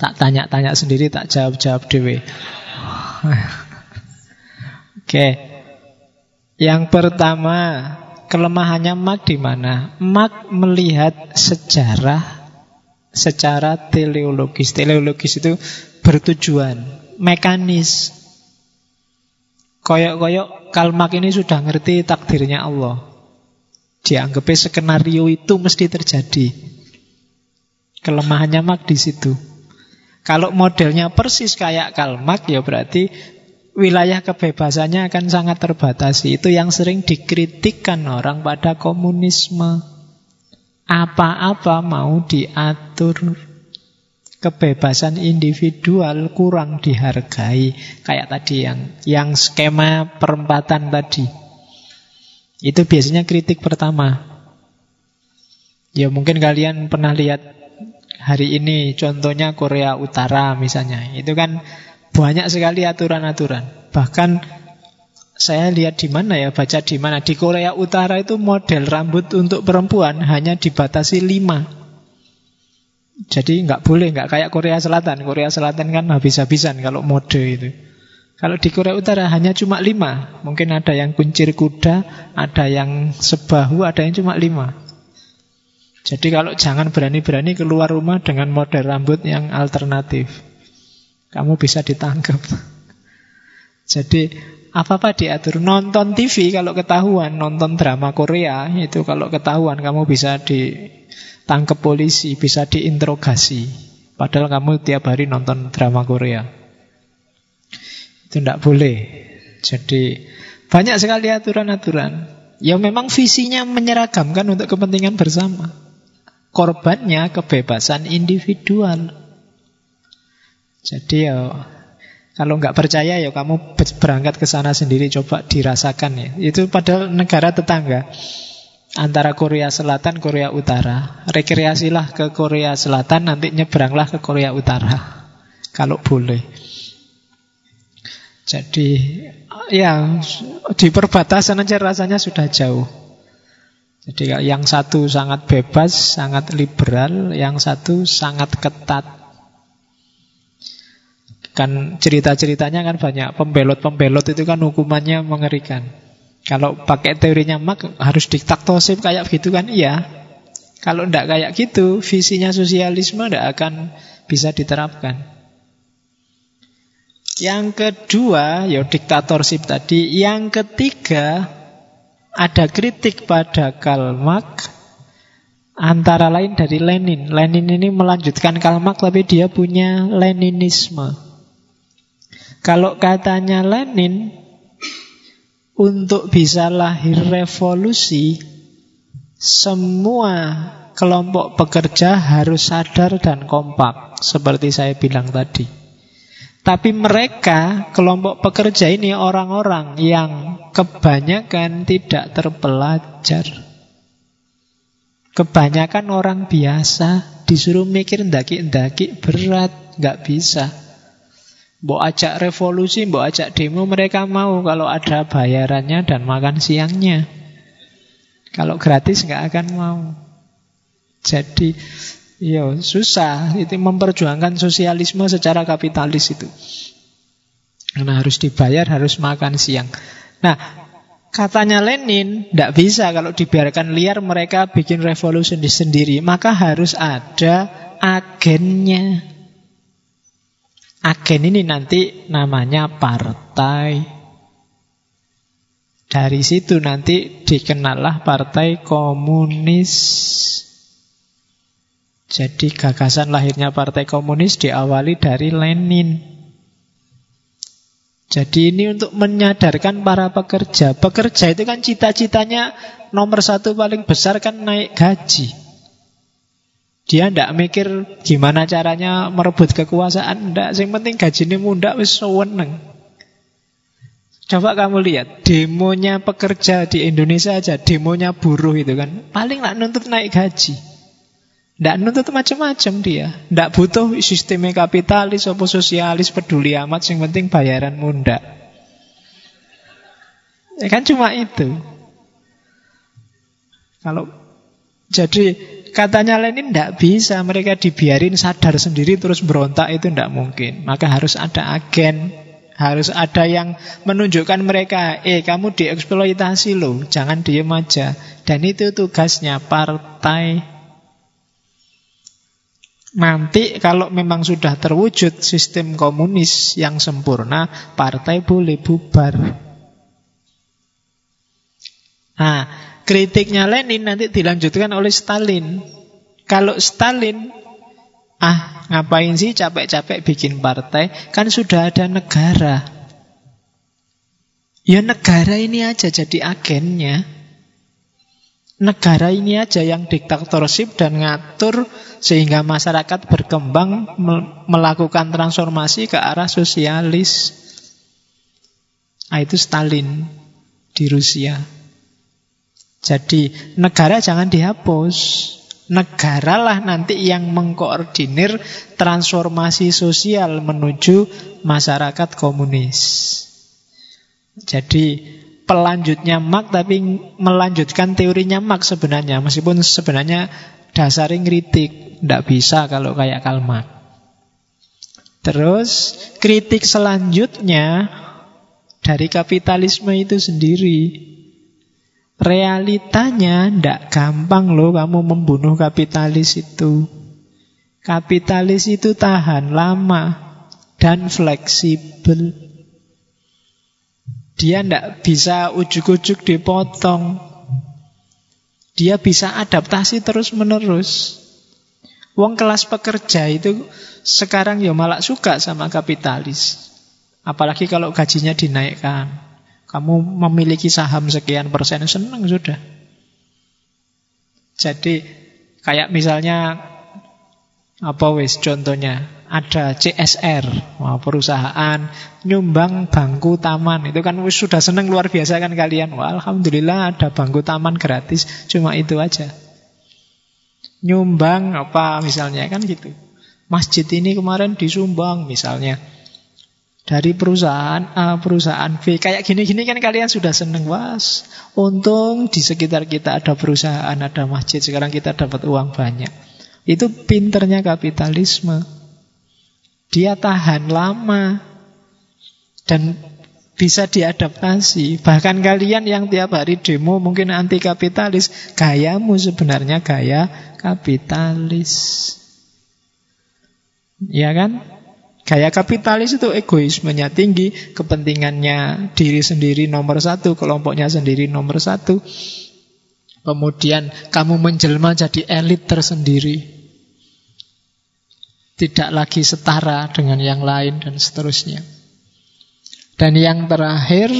Tak tanya-tanya sendiri, tak jawab-jawab dewe. Oke. Yang pertama, kelemahannya Mak di mana? Mak melihat sejarah secara teleologis. Teleologis itu bertujuan, mekanis. Koyok-koyok Kalmak ini sudah ngerti takdirnya Allah. Dianggapnya skenario itu mesti terjadi. Kelemahannya Mak di situ. Kalau modelnya persis kayak Kalmak ya berarti wilayah kebebasannya akan sangat terbatasi. Itu yang sering dikritikkan orang pada komunisme. Apa-apa mau diatur. Kebebasan individual kurang dihargai. Kayak tadi yang yang skema perempatan tadi. Itu biasanya kritik pertama. Ya mungkin kalian pernah lihat hari ini contohnya Korea Utara misalnya. Itu kan banyak sekali aturan-aturan. Bahkan saya lihat di mana ya, baca di mana. Di Korea Utara itu model rambut untuk perempuan hanya dibatasi lima. Jadi nggak boleh, nggak kayak Korea Selatan. Korea Selatan kan habis-habisan kalau mode itu. Kalau di Korea Utara hanya cuma lima. Mungkin ada yang kuncir kuda, ada yang sebahu, ada yang cuma lima. Jadi kalau jangan berani-berani keluar rumah dengan model rambut yang alternatif. Kamu bisa ditangkap. Jadi apa-apa diatur. Nonton TV kalau ketahuan, nonton drama Korea, itu kalau ketahuan kamu bisa ditangkap polisi, bisa diinterogasi. Padahal kamu tiap hari nonton drama Korea. Itu tidak boleh. Jadi banyak sekali aturan-aturan. yang memang visinya menyeragamkan untuk kepentingan bersama. Korbannya kebebasan individual. Jadi ya kalau nggak percaya ya kamu berangkat ke sana sendiri coba dirasakan ya. Itu padahal negara tetangga antara Korea Selatan Korea Utara. Rekreasilah ke Korea Selatan nanti nyebranglah ke Korea Utara kalau boleh. Jadi ya di perbatasan aja rasanya sudah jauh. Jadi yang satu sangat bebas, sangat liberal, yang satu sangat ketat. Kan cerita-ceritanya kan banyak pembelot-pembelot itu kan hukumannya mengerikan. Kalau pakai teorinya Marx harus diktatorship kayak gitu kan iya. Kalau tidak kayak gitu, visinya sosialisme tidak akan bisa diterapkan. Yang kedua, ya diktatorship tadi. Yang ketiga, ada kritik pada Karl Marx antara lain dari Lenin. Lenin ini melanjutkan Karl Marx tapi dia punya Leninisme. Kalau katanya Lenin untuk bisa lahir revolusi semua kelompok pekerja harus sadar dan kompak seperti saya bilang tadi. Tapi mereka, kelompok pekerja ini orang-orang yang kebanyakan tidak terpelajar. Kebanyakan orang biasa disuruh mikir ndaki-ndaki berat, nggak bisa. Mbok ajak revolusi, mbok ajak demo mereka mau kalau ada bayarannya dan makan siangnya. Kalau gratis nggak akan mau. Jadi Iya, susah. Itu memperjuangkan sosialisme secara kapitalis itu. Karena harus dibayar, harus makan siang. Nah, katanya Lenin, tidak bisa kalau dibiarkan liar mereka bikin revolusi sendiri. Maka harus ada agennya. Agen ini nanti namanya partai. Dari situ nanti dikenallah partai komunis. Jadi gagasan lahirnya Partai Komunis diawali dari Lenin. Jadi ini untuk menyadarkan para pekerja. Pekerja itu kan cita-citanya nomor satu paling besar kan naik gaji. Dia tidak mikir gimana caranya merebut kekuasaan. Tidak, yang penting gaji ini muda wis seneng. Coba kamu lihat demonya pekerja di Indonesia aja, demonya buruh itu kan paling nak nuntut naik gaji. Tidak nuntut macam-macam dia. Tidak butuh sistemnya kapitalis atau sosialis peduli amat. Yang penting bayaran munda. Ya kan cuma itu. Kalau jadi katanya Lenin tidak bisa mereka dibiarin sadar sendiri terus berontak itu tidak mungkin. Maka harus ada agen, harus ada yang menunjukkan mereka, eh kamu dieksploitasi loh, jangan diem aja. Dan itu tugasnya partai Nanti kalau memang sudah terwujud sistem komunis yang sempurna, partai boleh bubar. Nah, kritiknya Lenin nanti dilanjutkan oleh Stalin. Kalau Stalin, ah ngapain sih capek-capek bikin partai, kan sudah ada negara. Ya negara ini aja jadi agennya negara ini aja yang diktatorship dan ngatur sehingga masyarakat berkembang melakukan transformasi ke arah sosialis. Nah, itu Stalin di Rusia. Jadi negara jangan dihapus. Negaralah nanti yang mengkoordinir transformasi sosial menuju masyarakat komunis. Jadi pelanjutnya Marx tapi melanjutkan teorinya Marx sebenarnya. Meskipun sebenarnya dasarnya kritik tidak bisa kalau kayak Karl Marx. Terus kritik selanjutnya dari kapitalisme itu sendiri. Realitanya tidak gampang loh kamu membunuh kapitalis itu. Kapitalis itu tahan lama dan fleksibel dia tidak bisa ujuk-ujuk dipotong. Dia bisa adaptasi terus-menerus. Wong kelas pekerja itu sekarang ya malah suka sama kapitalis. Apalagi kalau gajinya dinaikkan. Kamu memiliki saham sekian persen, senang sudah. Jadi kayak misalnya apa wis contohnya ada CSR, Wah, perusahaan nyumbang bangku taman. Itu kan sudah seneng luar biasa kan kalian. Wah, alhamdulillah ada bangku taman gratis. Cuma itu aja. Nyumbang apa misalnya kan gitu. Masjid ini kemarin disumbang misalnya. Dari perusahaan A, perusahaan B. Kayak gini-gini kan kalian sudah seneng. Was, untung di sekitar kita ada perusahaan, ada masjid. Sekarang kita dapat uang banyak. Itu pinternya kapitalisme. Dia tahan lama. Dan bisa diadaptasi. Bahkan kalian yang tiap hari demo mungkin anti kapitalis, gayamu sebenarnya gaya kapitalis. Ya kan? Gaya kapitalis itu egoismenya tinggi, kepentingannya diri sendiri nomor satu, kelompoknya sendiri nomor satu. Kemudian kamu menjelma jadi elit tersendiri. Tidak lagi setara dengan yang lain dan seterusnya. Dan yang terakhir,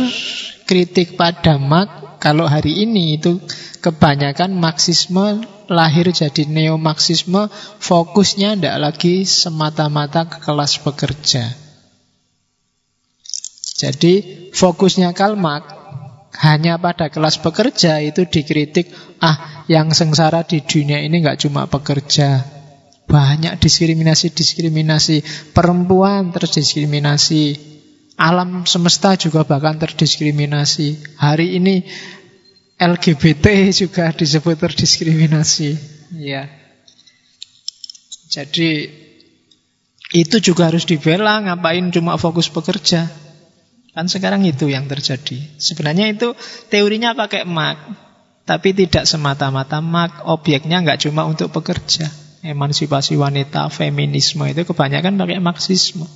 kritik pada Marx, kalau hari ini itu kebanyakan Marxisme lahir jadi neo-Marxisme, fokusnya tidak lagi semata-mata ke kelas pekerja. Jadi fokusnya Karl Marx hanya pada kelas pekerja itu dikritik, ah yang sengsara di dunia ini nggak cuma pekerja, banyak diskriminasi-diskriminasi, perempuan terdiskriminasi, alam semesta juga bahkan terdiskriminasi. Hari ini LGBT juga disebut terdiskriminasi. Ya. Jadi itu juga harus dibela, ngapain cuma fokus bekerja. Kan sekarang itu yang terjadi. Sebenarnya itu teorinya pakai mak, tapi tidak semata-mata mak, objeknya nggak cuma untuk pekerja. Emansipasi wanita, feminisme itu kebanyakan pakai marxisme.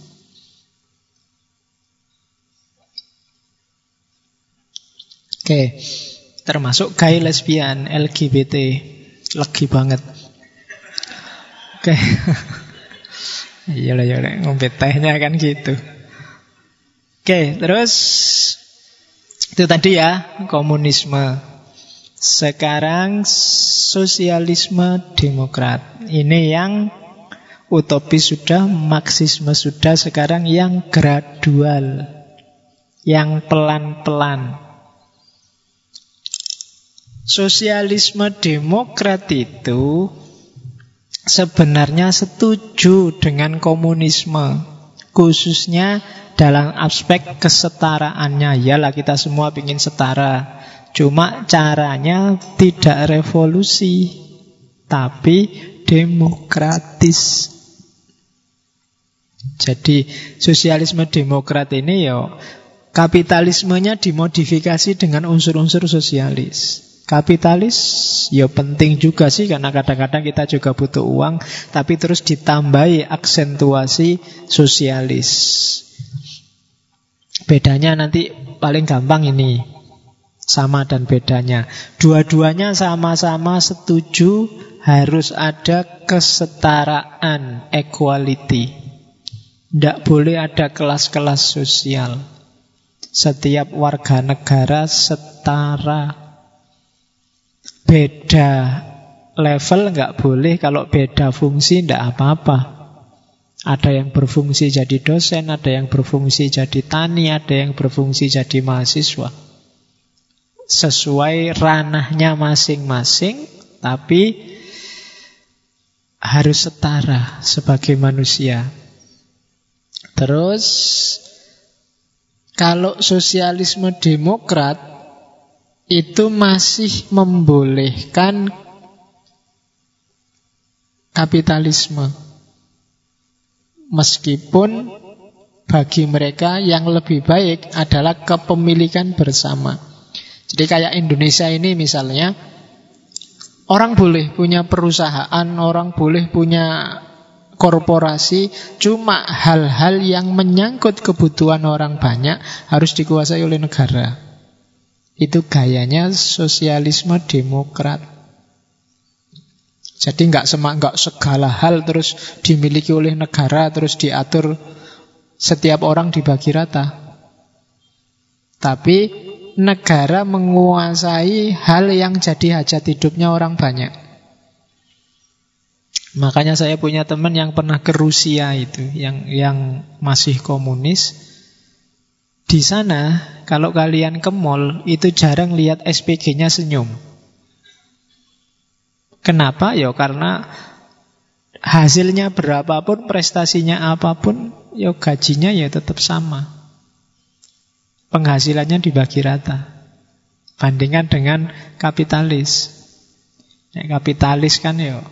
Oke. Termasuk gay lesbian, LGBT. Legi banget. Oke. Okay. Iya lah, iya ngombe tehnya kan gitu. Oke, terus itu tadi ya komunisme. Sekarang sosialisme demokrat. Ini yang utopis sudah, marxisme sudah, sekarang yang gradual. Yang pelan-pelan. Sosialisme demokrat itu sebenarnya setuju dengan komunisme, khususnya dalam aspek kesetaraannya. Yalah kita semua ingin setara, cuma caranya tidak revolusi, tapi demokratis. Jadi sosialisme demokrat ini ya kapitalismenya dimodifikasi dengan unsur-unsur sosialis. Kapitalis ya penting juga sih karena kadang-kadang kita juga butuh uang tapi terus ditambahi aksentuasi sosialis. Bedanya nanti paling gampang ini sama dan bedanya. Dua-duanya sama-sama setuju harus ada kesetaraan, equality. Tidak boleh ada kelas-kelas sosial. Setiap warga negara setara beda level nggak boleh, kalau beda fungsi nggak apa-apa. Ada yang berfungsi jadi dosen, ada yang berfungsi jadi tani, ada yang berfungsi jadi mahasiswa. Sesuai ranahnya masing-masing, tapi harus setara sebagai manusia. Terus, kalau sosialisme demokrat itu masih membolehkan kapitalisme. Meskipun bagi mereka yang lebih baik adalah kepemilikan bersama. Jadi kayak Indonesia ini misalnya, orang boleh punya perusahaan, orang boleh punya korporasi, cuma hal-hal yang menyangkut kebutuhan orang banyak harus dikuasai oleh negara. Itu gayanya sosialisme demokrat. Jadi nggak semak nggak segala hal terus dimiliki oleh negara terus diatur setiap orang dibagi rata. Tapi negara menguasai hal yang jadi hajat hidupnya orang banyak. Makanya saya punya teman yang pernah ke Rusia itu, yang yang masih komunis. Di sana, kalau kalian ke mall, itu jarang lihat SPG-nya senyum. Kenapa? Ya karena hasilnya berapapun, prestasinya apa pun, ya gajinya ya tetap sama. Penghasilannya dibagi rata. Bandingkan dengan kapitalis. Ya, kapitalis kan ya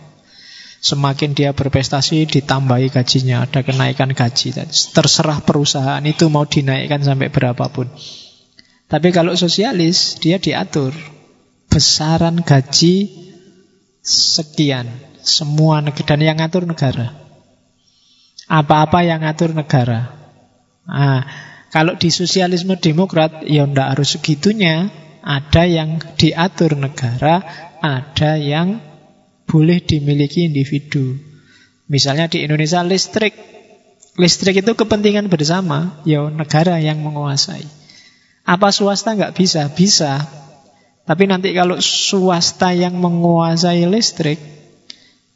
Semakin dia berprestasi ditambahi gajinya, ada kenaikan gaji. Terserah perusahaan itu mau dinaikkan sampai berapapun. Tapi kalau sosialis dia diatur besaran gaji sekian semua negara dan yang ngatur negara. Apa-apa yang ngatur negara. Nah, kalau di sosialisme demokrat ya ndak harus segitunya. Ada yang diatur negara, ada yang boleh dimiliki individu. Misalnya di Indonesia listrik. Listrik itu kepentingan bersama, ya negara yang menguasai. Apa swasta nggak bisa? Bisa. Tapi nanti kalau swasta yang menguasai listrik,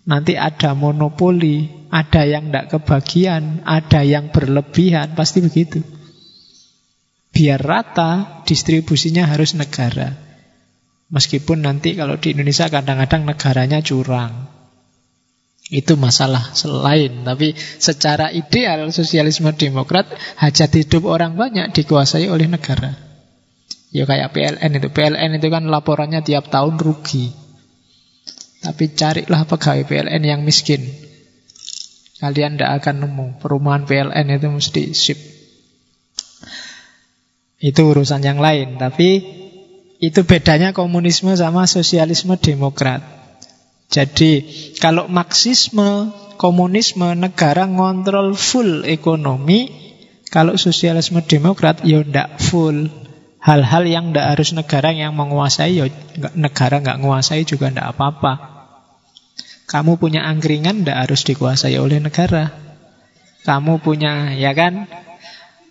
nanti ada monopoli, ada yang tidak kebagian, ada yang berlebihan, pasti begitu. Biar rata, distribusinya harus negara. Meskipun nanti kalau di Indonesia kadang-kadang negaranya curang. Itu masalah selain. Tapi secara ideal sosialisme demokrat hajat hidup orang banyak dikuasai oleh negara. Ya kayak PLN itu. PLN itu kan laporannya tiap tahun rugi. Tapi carilah pegawai PLN yang miskin. Kalian tidak akan nemu. Perumahan PLN itu mesti sip. Itu urusan yang lain. Tapi itu bedanya komunisme sama sosialisme demokrat. Jadi kalau marxisme, komunisme, negara ngontrol full ekonomi. Kalau sosialisme demokrat ya ndak full. Hal-hal yang ndak harus negara yang menguasai, ya negara nggak menguasai juga ndak apa-apa. Kamu punya angkringan ndak harus dikuasai oleh negara. Kamu punya, ya kan?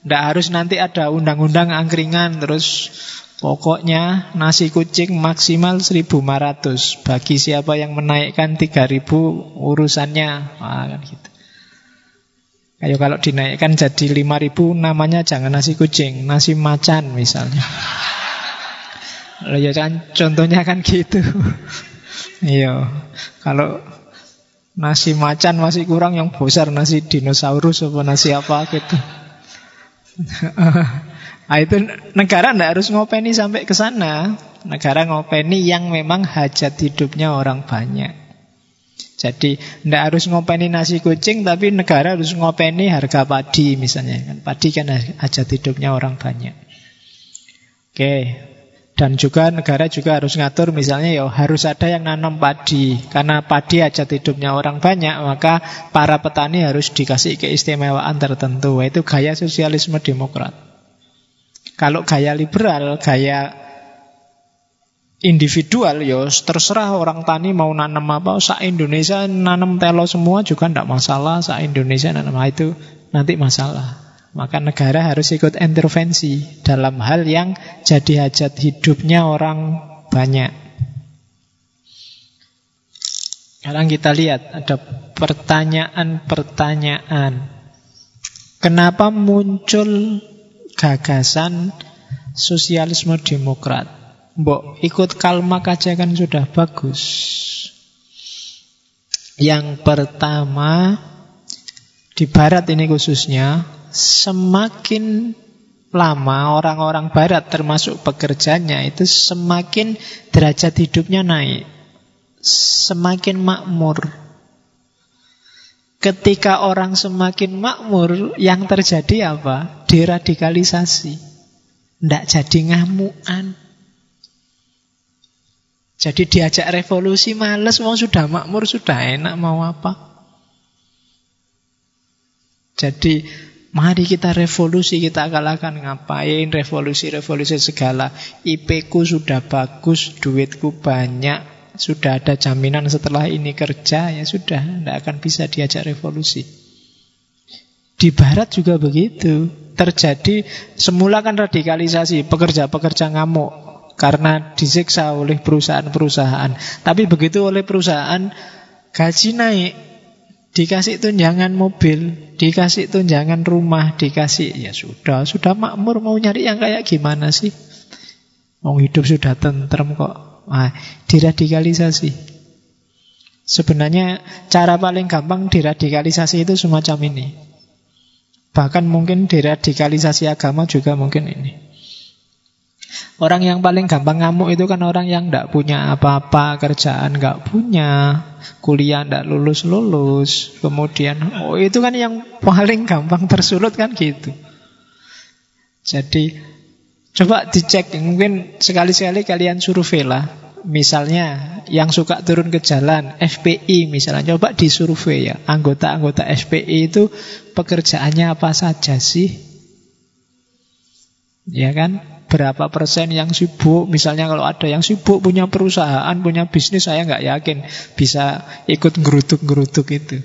Ndak harus nanti ada undang-undang angkringan terus Pokoknya nasi kucing maksimal 1500 Bagi siapa yang menaikkan 3000 urusannya. Wah, kan gitu. Ayo kalau dinaikkan jadi 5000 namanya jangan nasi kucing Nasi macan misalnya. Ya kan contohnya kan gitu. Iya. Kalau nasi macan masih kurang yang besar Nasi dinosaurus apa nasi apa gitu Nah, itu negara tidak harus ngopeni sampai ke sana. Negara ngopeni yang memang hajat hidupnya orang banyak. Jadi tidak harus ngopeni nasi kucing, tapi negara harus ngopeni harga padi misalnya. Kan padi kan hajat hidupnya orang banyak. Oke, dan juga negara juga harus ngatur misalnya ya harus ada yang nanam padi karena padi hajat hidupnya orang banyak maka para petani harus dikasih keistimewaan tertentu itu gaya sosialisme demokrat kalau gaya liberal, gaya individual, ya terserah orang tani mau nanam apa. Sa Indonesia nanam telo semua juga tidak masalah. Sa Indonesia nanam itu nanti masalah. Maka negara harus ikut intervensi dalam hal yang jadi hajat hidupnya orang banyak. Sekarang kita lihat ada pertanyaan-pertanyaan. Kenapa muncul gagasan sosialisme demokrat. Mbok ikut kalmak aja kan sudah bagus. Yang pertama di barat ini khususnya semakin lama orang-orang barat termasuk pekerjanya itu semakin derajat hidupnya naik. Semakin makmur. Ketika orang semakin makmur, yang terjadi apa? Deradikalisasi. Tidak jadi ngamuan. Jadi diajak revolusi males, mau sudah makmur, sudah enak, mau apa? Jadi mari kita revolusi, kita kalahkan ngapain revolusi-revolusi segala. IP sudah bagus, duitku banyak, sudah ada jaminan setelah ini kerja, ya sudah, tidak akan bisa diajak revolusi. Di barat juga begitu. Terjadi, semula kan radikalisasi, pekerja-pekerja ngamuk. Karena disiksa oleh perusahaan-perusahaan. Tapi begitu oleh perusahaan, gaji naik. Dikasih tunjangan mobil, dikasih tunjangan rumah, dikasih, ya sudah, sudah makmur mau nyari yang kayak gimana sih? Mau hidup sudah tentrem kok. Nah, diradikalisasi. Sebenarnya cara paling gampang diradikalisasi itu semacam ini. Bahkan mungkin deradikalisasi agama juga mungkin ini. Orang yang paling gampang ngamuk itu kan orang yang tidak punya apa-apa, kerjaan nggak punya, kuliah tidak lulus-lulus, kemudian oh itu kan yang paling gampang tersulut kan gitu. Jadi coba dicek, mungkin sekali-sekali kalian survei lah. Misalnya yang suka turun ke jalan, FPI misalnya, coba disurvei ya. Anggota-anggota FPI itu pekerjaannya apa saja sih? Ya kan? Berapa persen yang sibuk? Misalnya kalau ada yang sibuk punya perusahaan punya bisnis saya nggak yakin bisa ikut ngerutuk-ngerutuk itu.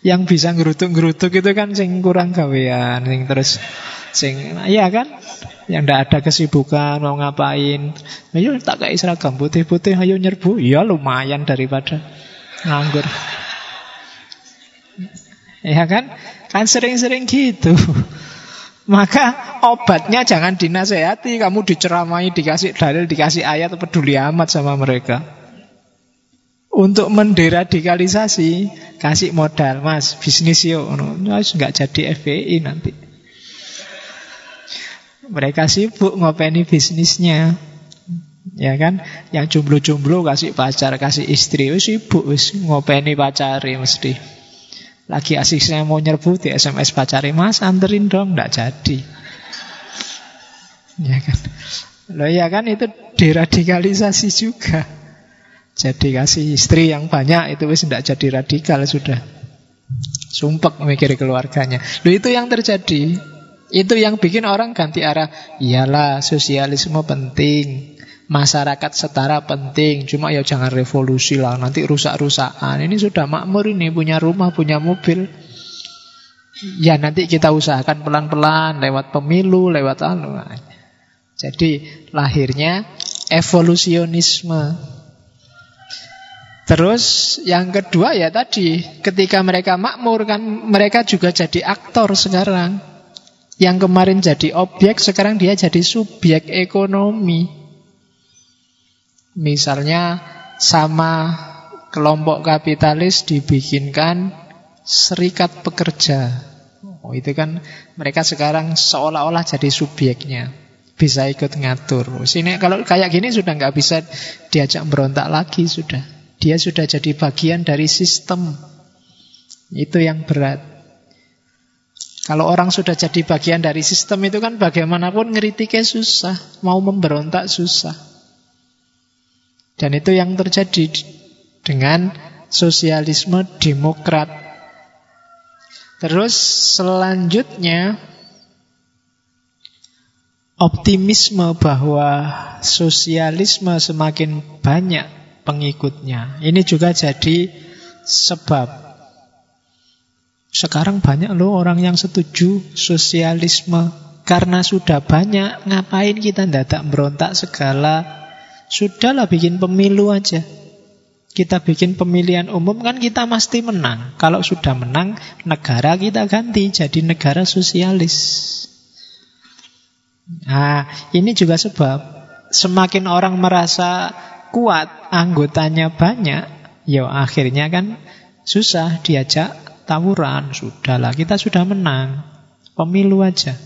Yang bisa ngerutuk-ngerutuk itu kan sing kurang gawean sing terus sing iya kan? Yang ndak ada kesibukan mau ngapain? Ayo tak kayak seragam putih-putih ayo nyerbu. Ya lumayan daripada nganggur. Ya kan? Kan sering-sering gitu maka obatnya jangan dinasehati, kamu diceramai, dikasih dalil, dikasih ayat, peduli amat sama mereka. Untuk menderadikalisasi, kasih modal, mas, bisnis yuk. Mas, nggak jadi FPI nanti. Mereka sibuk ngopeni bisnisnya. Ya kan? Yang jomblo-jomblo kasih pacar, kasih istri, sibuk ngopeni pacari mesti. Lagi asik saya mau nyerbu di SMS pacari Mas anterin dong. Nggak jadi. Ya kan? Loh ya kan itu deradikalisasi juga. Jadi kasih istri yang banyak Itu wis tidak jadi radikal sudah. Sumpek memikir keluarganya. Loh itu yang terjadi. Itu yang bikin orang ganti arah. Iyalah sosialisme penting masyarakat setara penting. Cuma ya jangan revolusi lah, nanti rusak-rusakan. Ini sudah makmur ini, punya rumah, punya mobil. Ya nanti kita usahakan pelan-pelan lewat pemilu, lewat anu. Jadi lahirnya evolusionisme. Terus yang kedua ya tadi, ketika mereka makmur kan mereka juga jadi aktor sekarang. Yang kemarin jadi objek, sekarang dia jadi subjek ekonomi. Misalnya sama kelompok kapitalis dibikinkan serikat pekerja. Oh, itu kan mereka sekarang seolah-olah jadi subjeknya. Bisa ikut ngatur. Sini kalau kayak gini sudah nggak bisa diajak berontak lagi sudah. Dia sudah jadi bagian dari sistem. Itu yang berat. Kalau orang sudah jadi bagian dari sistem itu kan bagaimanapun ngeritiknya susah. Mau memberontak susah. Dan itu yang terjadi dengan sosialisme demokrat. Terus selanjutnya optimisme bahwa sosialisme semakin banyak pengikutnya. Ini juga jadi sebab sekarang banyak loh orang yang setuju sosialisme karena sudah banyak ngapain kita tidak berontak segala Sudahlah bikin pemilu aja. Kita bikin pemilihan umum kan kita pasti menang. Kalau sudah menang, negara kita ganti jadi negara sosialis. Nah, ini juga sebab semakin orang merasa kuat, anggotanya banyak, ya akhirnya kan susah diajak tawuran. Sudahlah, kita sudah menang. Pemilu aja.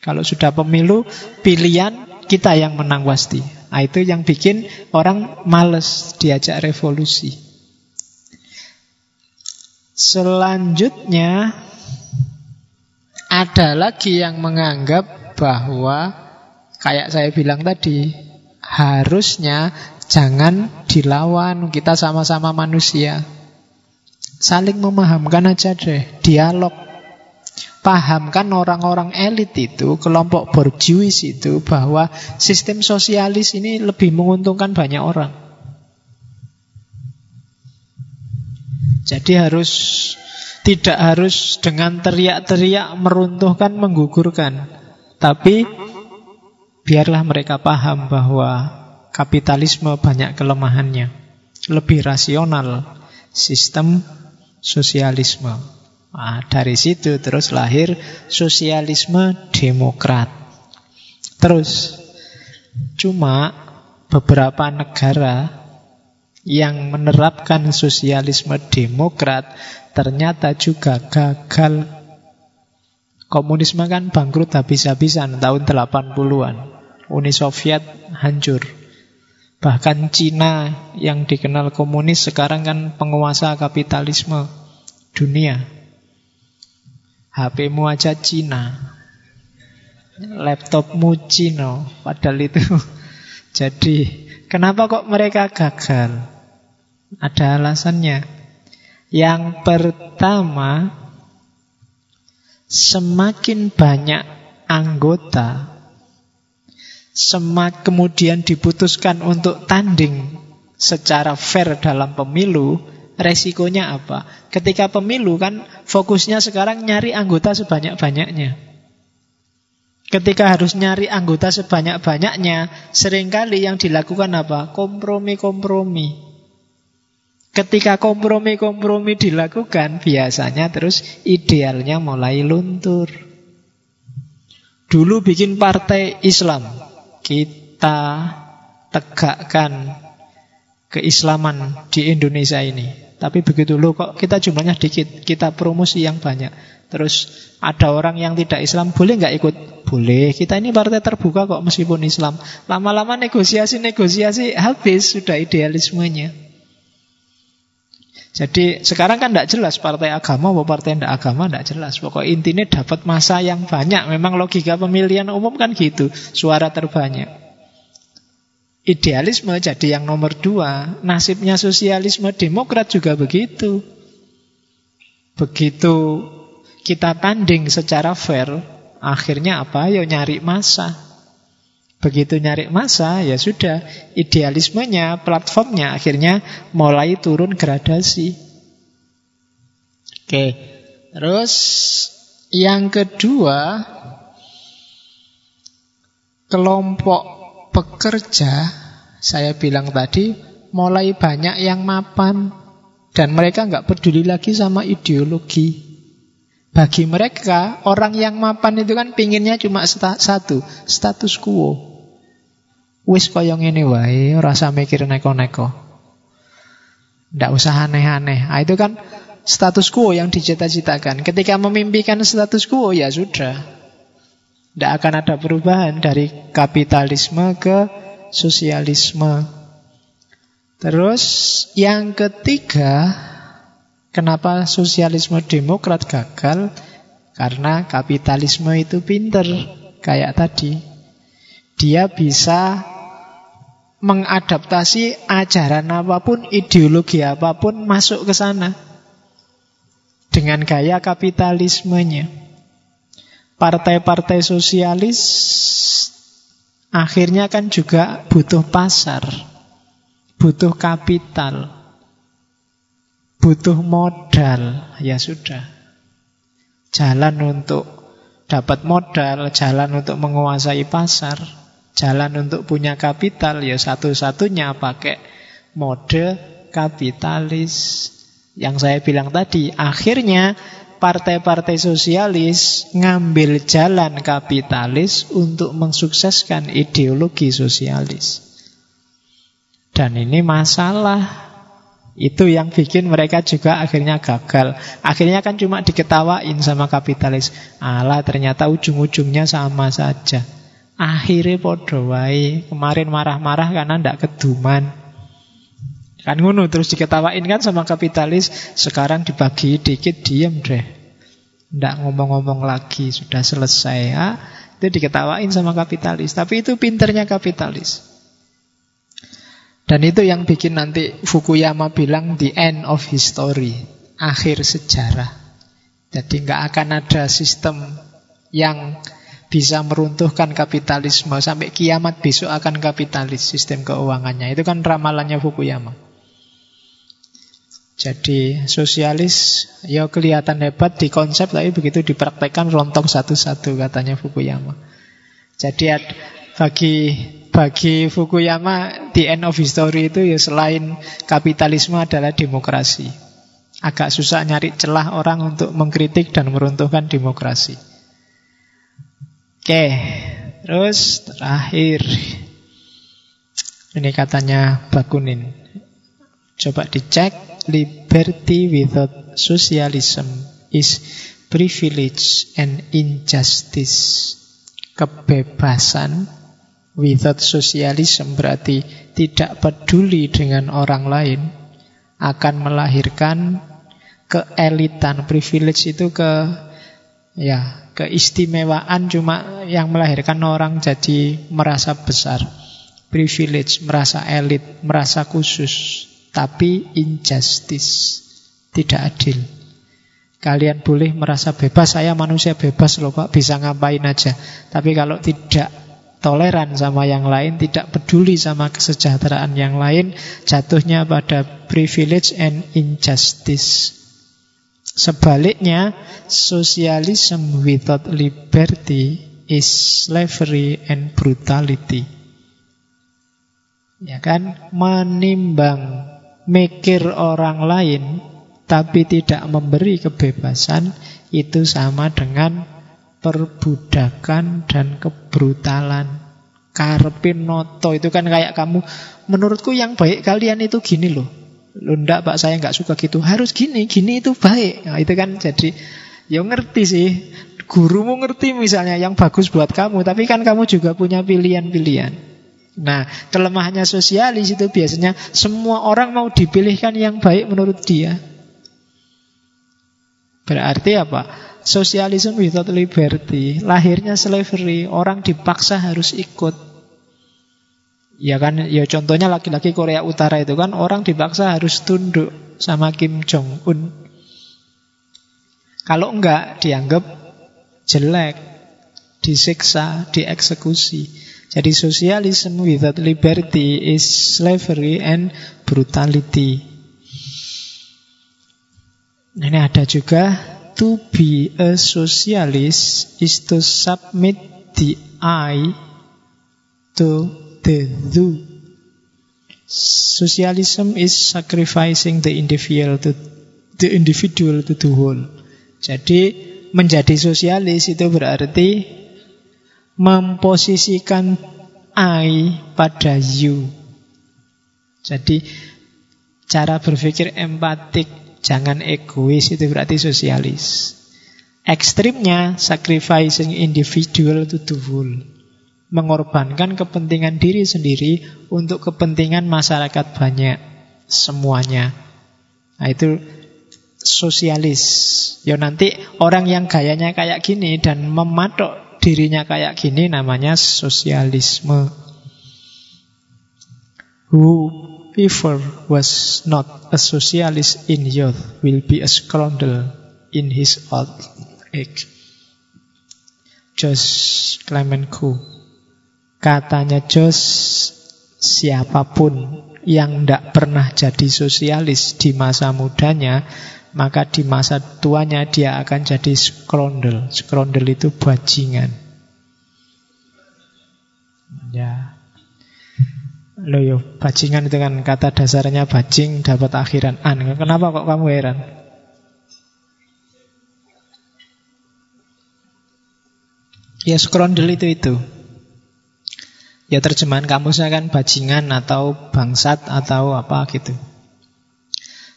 Kalau sudah pemilu, pilihan kita yang menang pasti. Nah, itu yang bikin orang males diajak revolusi. Selanjutnya ada lagi yang menganggap bahwa kayak saya bilang tadi harusnya jangan dilawan kita sama-sama manusia. Saling memahamkan aja deh, dialog pahamkan orang-orang elit itu, kelompok borjuis itu bahwa sistem sosialis ini lebih menguntungkan banyak orang. Jadi harus tidak harus dengan teriak-teriak meruntuhkan, menggugurkan. Tapi biarlah mereka paham bahwa kapitalisme banyak kelemahannya. Lebih rasional sistem sosialisme. Nah, dari situ terus lahir sosialisme demokrat. Terus, cuma beberapa negara yang menerapkan sosialisme demokrat ternyata juga gagal. Komunisme kan bangkrut habis-habisan tahun 80-an. Uni Soviet hancur. Bahkan Cina yang dikenal komunis sekarang kan penguasa kapitalisme dunia. HP-mu aja Cina. Laptopmu Cina. Padahal itu. Jadi, kenapa kok mereka gagal? Ada alasannya. Yang pertama, semakin banyak anggota, semak kemudian diputuskan untuk tanding secara fair dalam pemilu, resikonya apa? Ketika pemilu kan fokusnya sekarang nyari anggota sebanyak-banyaknya. Ketika harus nyari anggota sebanyak-banyaknya, sering kali yang dilakukan apa? Kompromi-kompromi. Ketika kompromi-kompromi dilakukan, biasanya terus idealnya mulai luntur. Dulu bikin partai Islam, kita tegakkan keislaman di Indonesia ini. Tapi begitu loh kok kita jumlahnya dikit, kita promosi yang banyak. Terus ada orang yang tidak Islam, boleh nggak ikut? Boleh. Kita ini partai terbuka kok meskipun Islam. Lama-lama negosiasi-negosiasi habis sudah idealismenya. Jadi sekarang kan tidak jelas partai agama atau partai tidak agama tidak jelas. Pokok intinya dapat masa yang banyak. Memang logika pemilihan umum kan gitu, suara terbanyak. Idealisme jadi yang nomor dua. Nasibnya sosialisme demokrat juga begitu. Begitu kita tanding secara fair, akhirnya apa? Ya nyari masa. Begitu nyari masa, ya sudah, idealismenya, platformnya akhirnya mulai turun gradasi. Oke, terus yang kedua, kelompok pekerja, saya bilang tadi, mulai banyak yang mapan, dan mereka nggak peduli lagi sama ideologi. Bagi mereka, orang yang mapan itu kan pinginnya cuma satu, status quo. Wis kaya ngene wae, ora usah mikir neko-neko. Ndak usah aneh-aneh. Nah, itu kan status quo yang dicita-citakan. Ketika memimpikan status quo ya sudah. Tidak akan ada perubahan dari kapitalisme ke sosialisme. Terus yang ketiga, kenapa sosialisme demokrat gagal? Karena kapitalisme itu pinter, kayak tadi. Dia bisa mengadaptasi ajaran apa pun, ideologi apa pun masuk ke sana dengan gaya kapitalismenya. Partai-partai sosialis akhirnya kan juga butuh pasar, butuh kapital, butuh modal. Ya sudah, jalan untuk dapat modal, jalan untuk menguasai pasar. Jalan untuk punya kapital ya satu-satunya pakai mode kapitalis. Yang saya bilang tadi, akhirnya partai-partai sosialis ngambil jalan kapitalis untuk mensukseskan ideologi sosialis. Dan ini masalah. Itu yang bikin mereka juga akhirnya gagal. Akhirnya kan cuma diketawain sama kapitalis. Allah ternyata ujung-ujungnya sama saja. Akhirnya podo wae. Kemarin marah-marah karena ndak keduman. Kan ngono terus diketawain kan sama kapitalis, sekarang dibagi dikit diem deh. Ndak ngomong-ngomong lagi, sudah selesai ya. Itu diketawain sama kapitalis, tapi itu pinternya kapitalis. Dan itu yang bikin nanti Fukuyama bilang the end of history, akhir sejarah. Jadi nggak akan ada sistem yang bisa meruntuhkan kapitalisme sampai kiamat besok akan kapitalis sistem keuangannya. Itu kan ramalannya Fukuyama. Jadi sosialis ya kelihatan hebat di konsep tapi begitu dipraktekkan rontok satu-satu katanya Fukuyama. Jadi bagi bagi Fukuyama the end of history itu ya selain kapitalisme adalah demokrasi. Agak susah nyari celah orang untuk mengkritik dan meruntuhkan demokrasi. Oke, terus terakhir. Ini katanya Bakunin. Coba dicek. Liberty without socialism is privilege and injustice. Kebebasan without socialism berarti tidak peduli dengan orang lain akan melahirkan keelitan. Privilege itu ke ya keistimewaan cuma yang melahirkan orang jadi merasa besar. Privilege, merasa elit, merasa khusus, tapi injustice, tidak adil. Kalian boleh merasa bebas, saya manusia bebas loh Pak, bisa ngapain aja. Tapi kalau tidak toleran sama yang lain, tidak peduli sama kesejahteraan yang lain, jatuhnya pada privilege and injustice. Sebaliknya, socialism without liberty is slavery and brutality. Ya kan? Menimbang mikir orang lain tapi tidak memberi kebebasan itu sama dengan perbudakan dan kebrutalan. Karpin noto itu kan kayak kamu. Menurutku yang baik kalian itu gini loh. Enggak pak saya nggak suka gitu. Harus gini, gini itu baik. Nah, Itu kan jadi Ya ngerti sih. Gurumu ngerti misalnya yang bagus buat kamu Tapi kan kamu juga punya pilihan-pilihan Nah kelemahannya sosialis itu biasanya Semua orang mau dipilihkan yang baik menurut dia. Berarti apa? Sosialisme without liberty Lahirnya slavery Orang dipaksa harus ikut. Ya kan, ya contohnya laki-laki Korea Utara itu kan Orang dipaksa harus tunduk sama Kim Jong-un. Kalau enggak dianggap jelek Disiksa, dieksekusi Jadi sosialisme without liberty is slavery and brutality ini ada juga to be a socialist is to submit the I to the do. Socialism is sacrificing the individual to the individual to the whole. Jadi menjadi sosialis itu berarti memposisikan I pada you. Jadi cara berpikir empatik Jangan egois itu berarti sosialis. Ekstrimnya sacrificing individual to the whole. Mengorbankan kepentingan diri sendiri untuk kepentingan masyarakat banyak. Semuanya. Nah itu sosialis. Ya nanti orang yang gayanya kayak gini dan mematok dirinya kayak gini namanya sosialisme. Who Whoever was not a socialist in youth will be a scoundrel in his old age. Jos Clemenceau. Katanya Jos, siapa pun yang tidak pernah jadi sosialis di masa mudanya, maka di masa tuanya dia akan jadi skrondel. Skrondel itu bajingan. Ya, Loh yo, bajingan itu kan kata dasarnya bajing dapat akhiran an. Kenapa kok kamu heran? Ya skrondel itu itu. Ya terjemahan kamusnya kan bajingan atau bangsat atau apa gitu.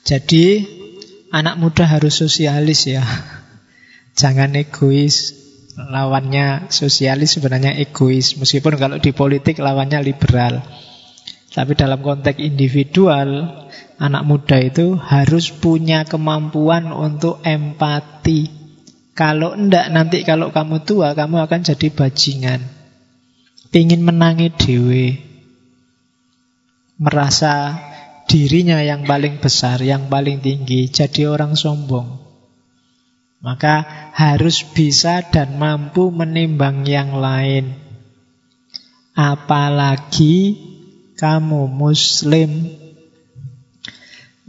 Jadi anak muda harus sosialis ya. Jangan egois. Lawannya sosialis sebenarnya egois. Meskipun kalau di politik lawannya liberal. Tapi dalam konteks individual, anak muda itu harus punya kemampuan untuk empati. Kalau enggak, nanti kalau kamu tua, kamu akan jadi bajingan. Ingin menangi dewe. Merasa dirinya yang paling besar, yang paling tinggi, jadi orang sombong. Maka harus bisa dan mampu menimbang yang lain. Apalagi kamu muslim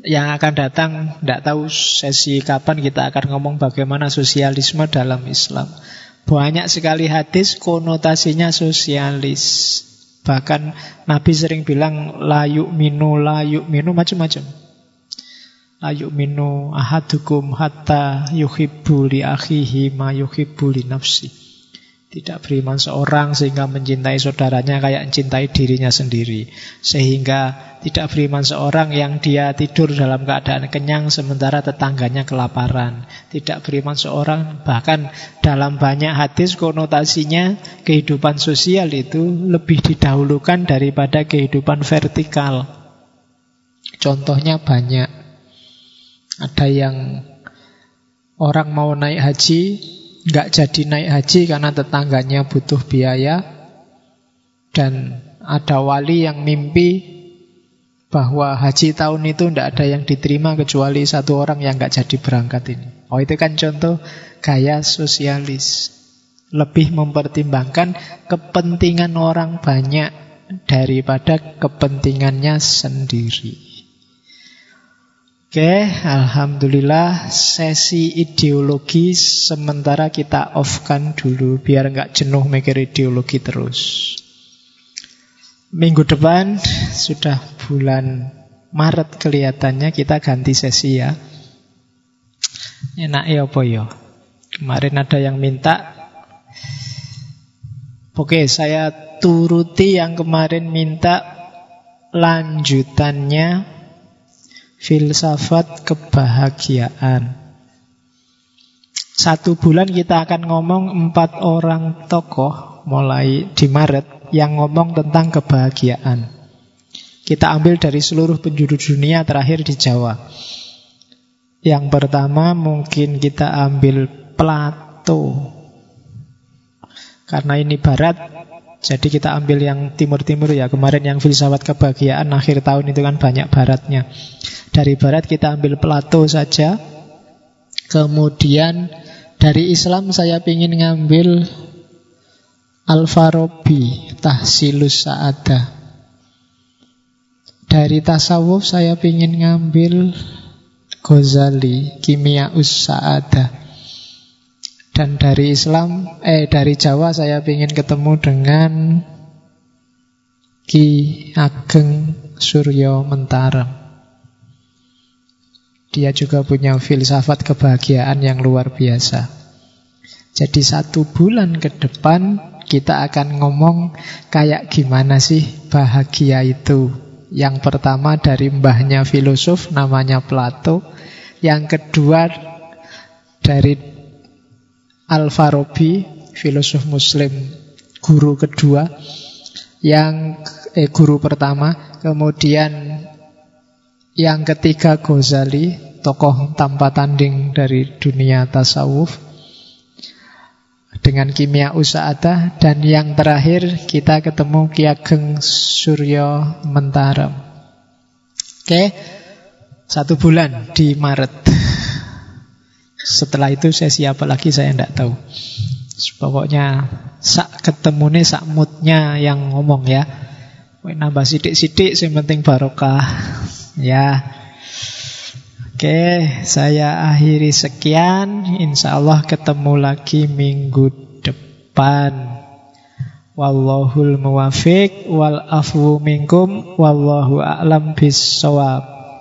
yang akan datang tidak tahu sesi kapan kita akan ngomong bagaimana sosialisme dalam Islam banyak sekali hadis konotasinya sosialis bahkan Nabi sering bilang layuk minu layuk minu macam-macam. Layuk minu ahadukum hatta yuhibbu li akhihi ma yuhibbu li nafsi Tidak beriman seorang sehingga mencintai saudaranya kayak mencintai dirinya sendiri. Sehingga tidak beriman seorang yang dia tidur dalam keadaan kenyang sementara tetangganya kelaparan. Tidak beriman seorang bahkan dalam banyak hadis konotasinya kehidupan sosial itu lebih didahulukan daripada kehidupan vertikal. Contohnya banyak. Ada yang orang mau naik haji nggak jadi naik haji karena tetangganya butuh biaya dan ada wali yang mimpi bahwa haji tahun itu tidak ada yang diterima kecuali satu orang yang nggak jadi berangkat ini. Oh itu kan contoh gaya sosialis. Lebih mempertimbangkan kepentingan orang banyak daripada kepentingannya sendiri. Oke, Alhamdulillah sesi ideologi sementara kita off-kan dulu biar nggak jenuh mikir ideologi terus. Minggu depan sudah bulan Maret kelihatannya kita ganti sesi ya. Enak ya apa ya? Kemarin ada yang minta Oke, saya turuti yang kemarin minta lanjutannya filsafat kebahagiaan. Satu bulan kita akan ngomong empat orang tokoh mulai di Maret yang ngomong tentang kebahagiaan. Kita ambil dari seluruh penjuru dunia terakhir di Jawa. Yang pertama mungkin kita ambil Plato. Karena ini barat, jadi kita ambil yang timur-timur ya. Kemarin yang filsafat kebahagiaan akhir tahun itu kan banyak baratnya. Dari barat kita ambil Plato saja. Kemudian dari Islam saya ingin ngambil Al-Farabi, Tahsilus Sa'adah. Dari tasawuf saya ingin ngambil Ghazali, Kimia Sa'adah. Dan dari Islam, eh dari Jawa saya ingin ketemu dengan Ki Ageng Suryo Mentarem. Dia juga punya filsafat kebahagiaan yang luar biasa. Jadi satu bulan ke depan kita akan ngomong kayak gimana sih bahagia itu. Yang pertama dari mbahnya filosof namanya Plato. Yang kedua dari Al-Farabi, filosof muslim guru kedua. Yang eh, guru pertama, kemudian yang ketiga Ghazali, tokoh tanpa tanding dari dunia tasawuf dengan kimia usada dan yang terakhir kita ketemu Ki Ageng Suryo Mentarem. Oke, satu bulan di Maret. Setelah itu sesi apa lagi saya tidak tahu. Pokoknya sak nih sak moodnya yang ngomong ya. Nambah sidik-sidik, yang penting barokah. Ya. Oke, saya akhiri sekian. Insya Allah ketemu lagi minggu depan. Wallahul muwafiq wal afwu minkum wallahu a'lam bissawab.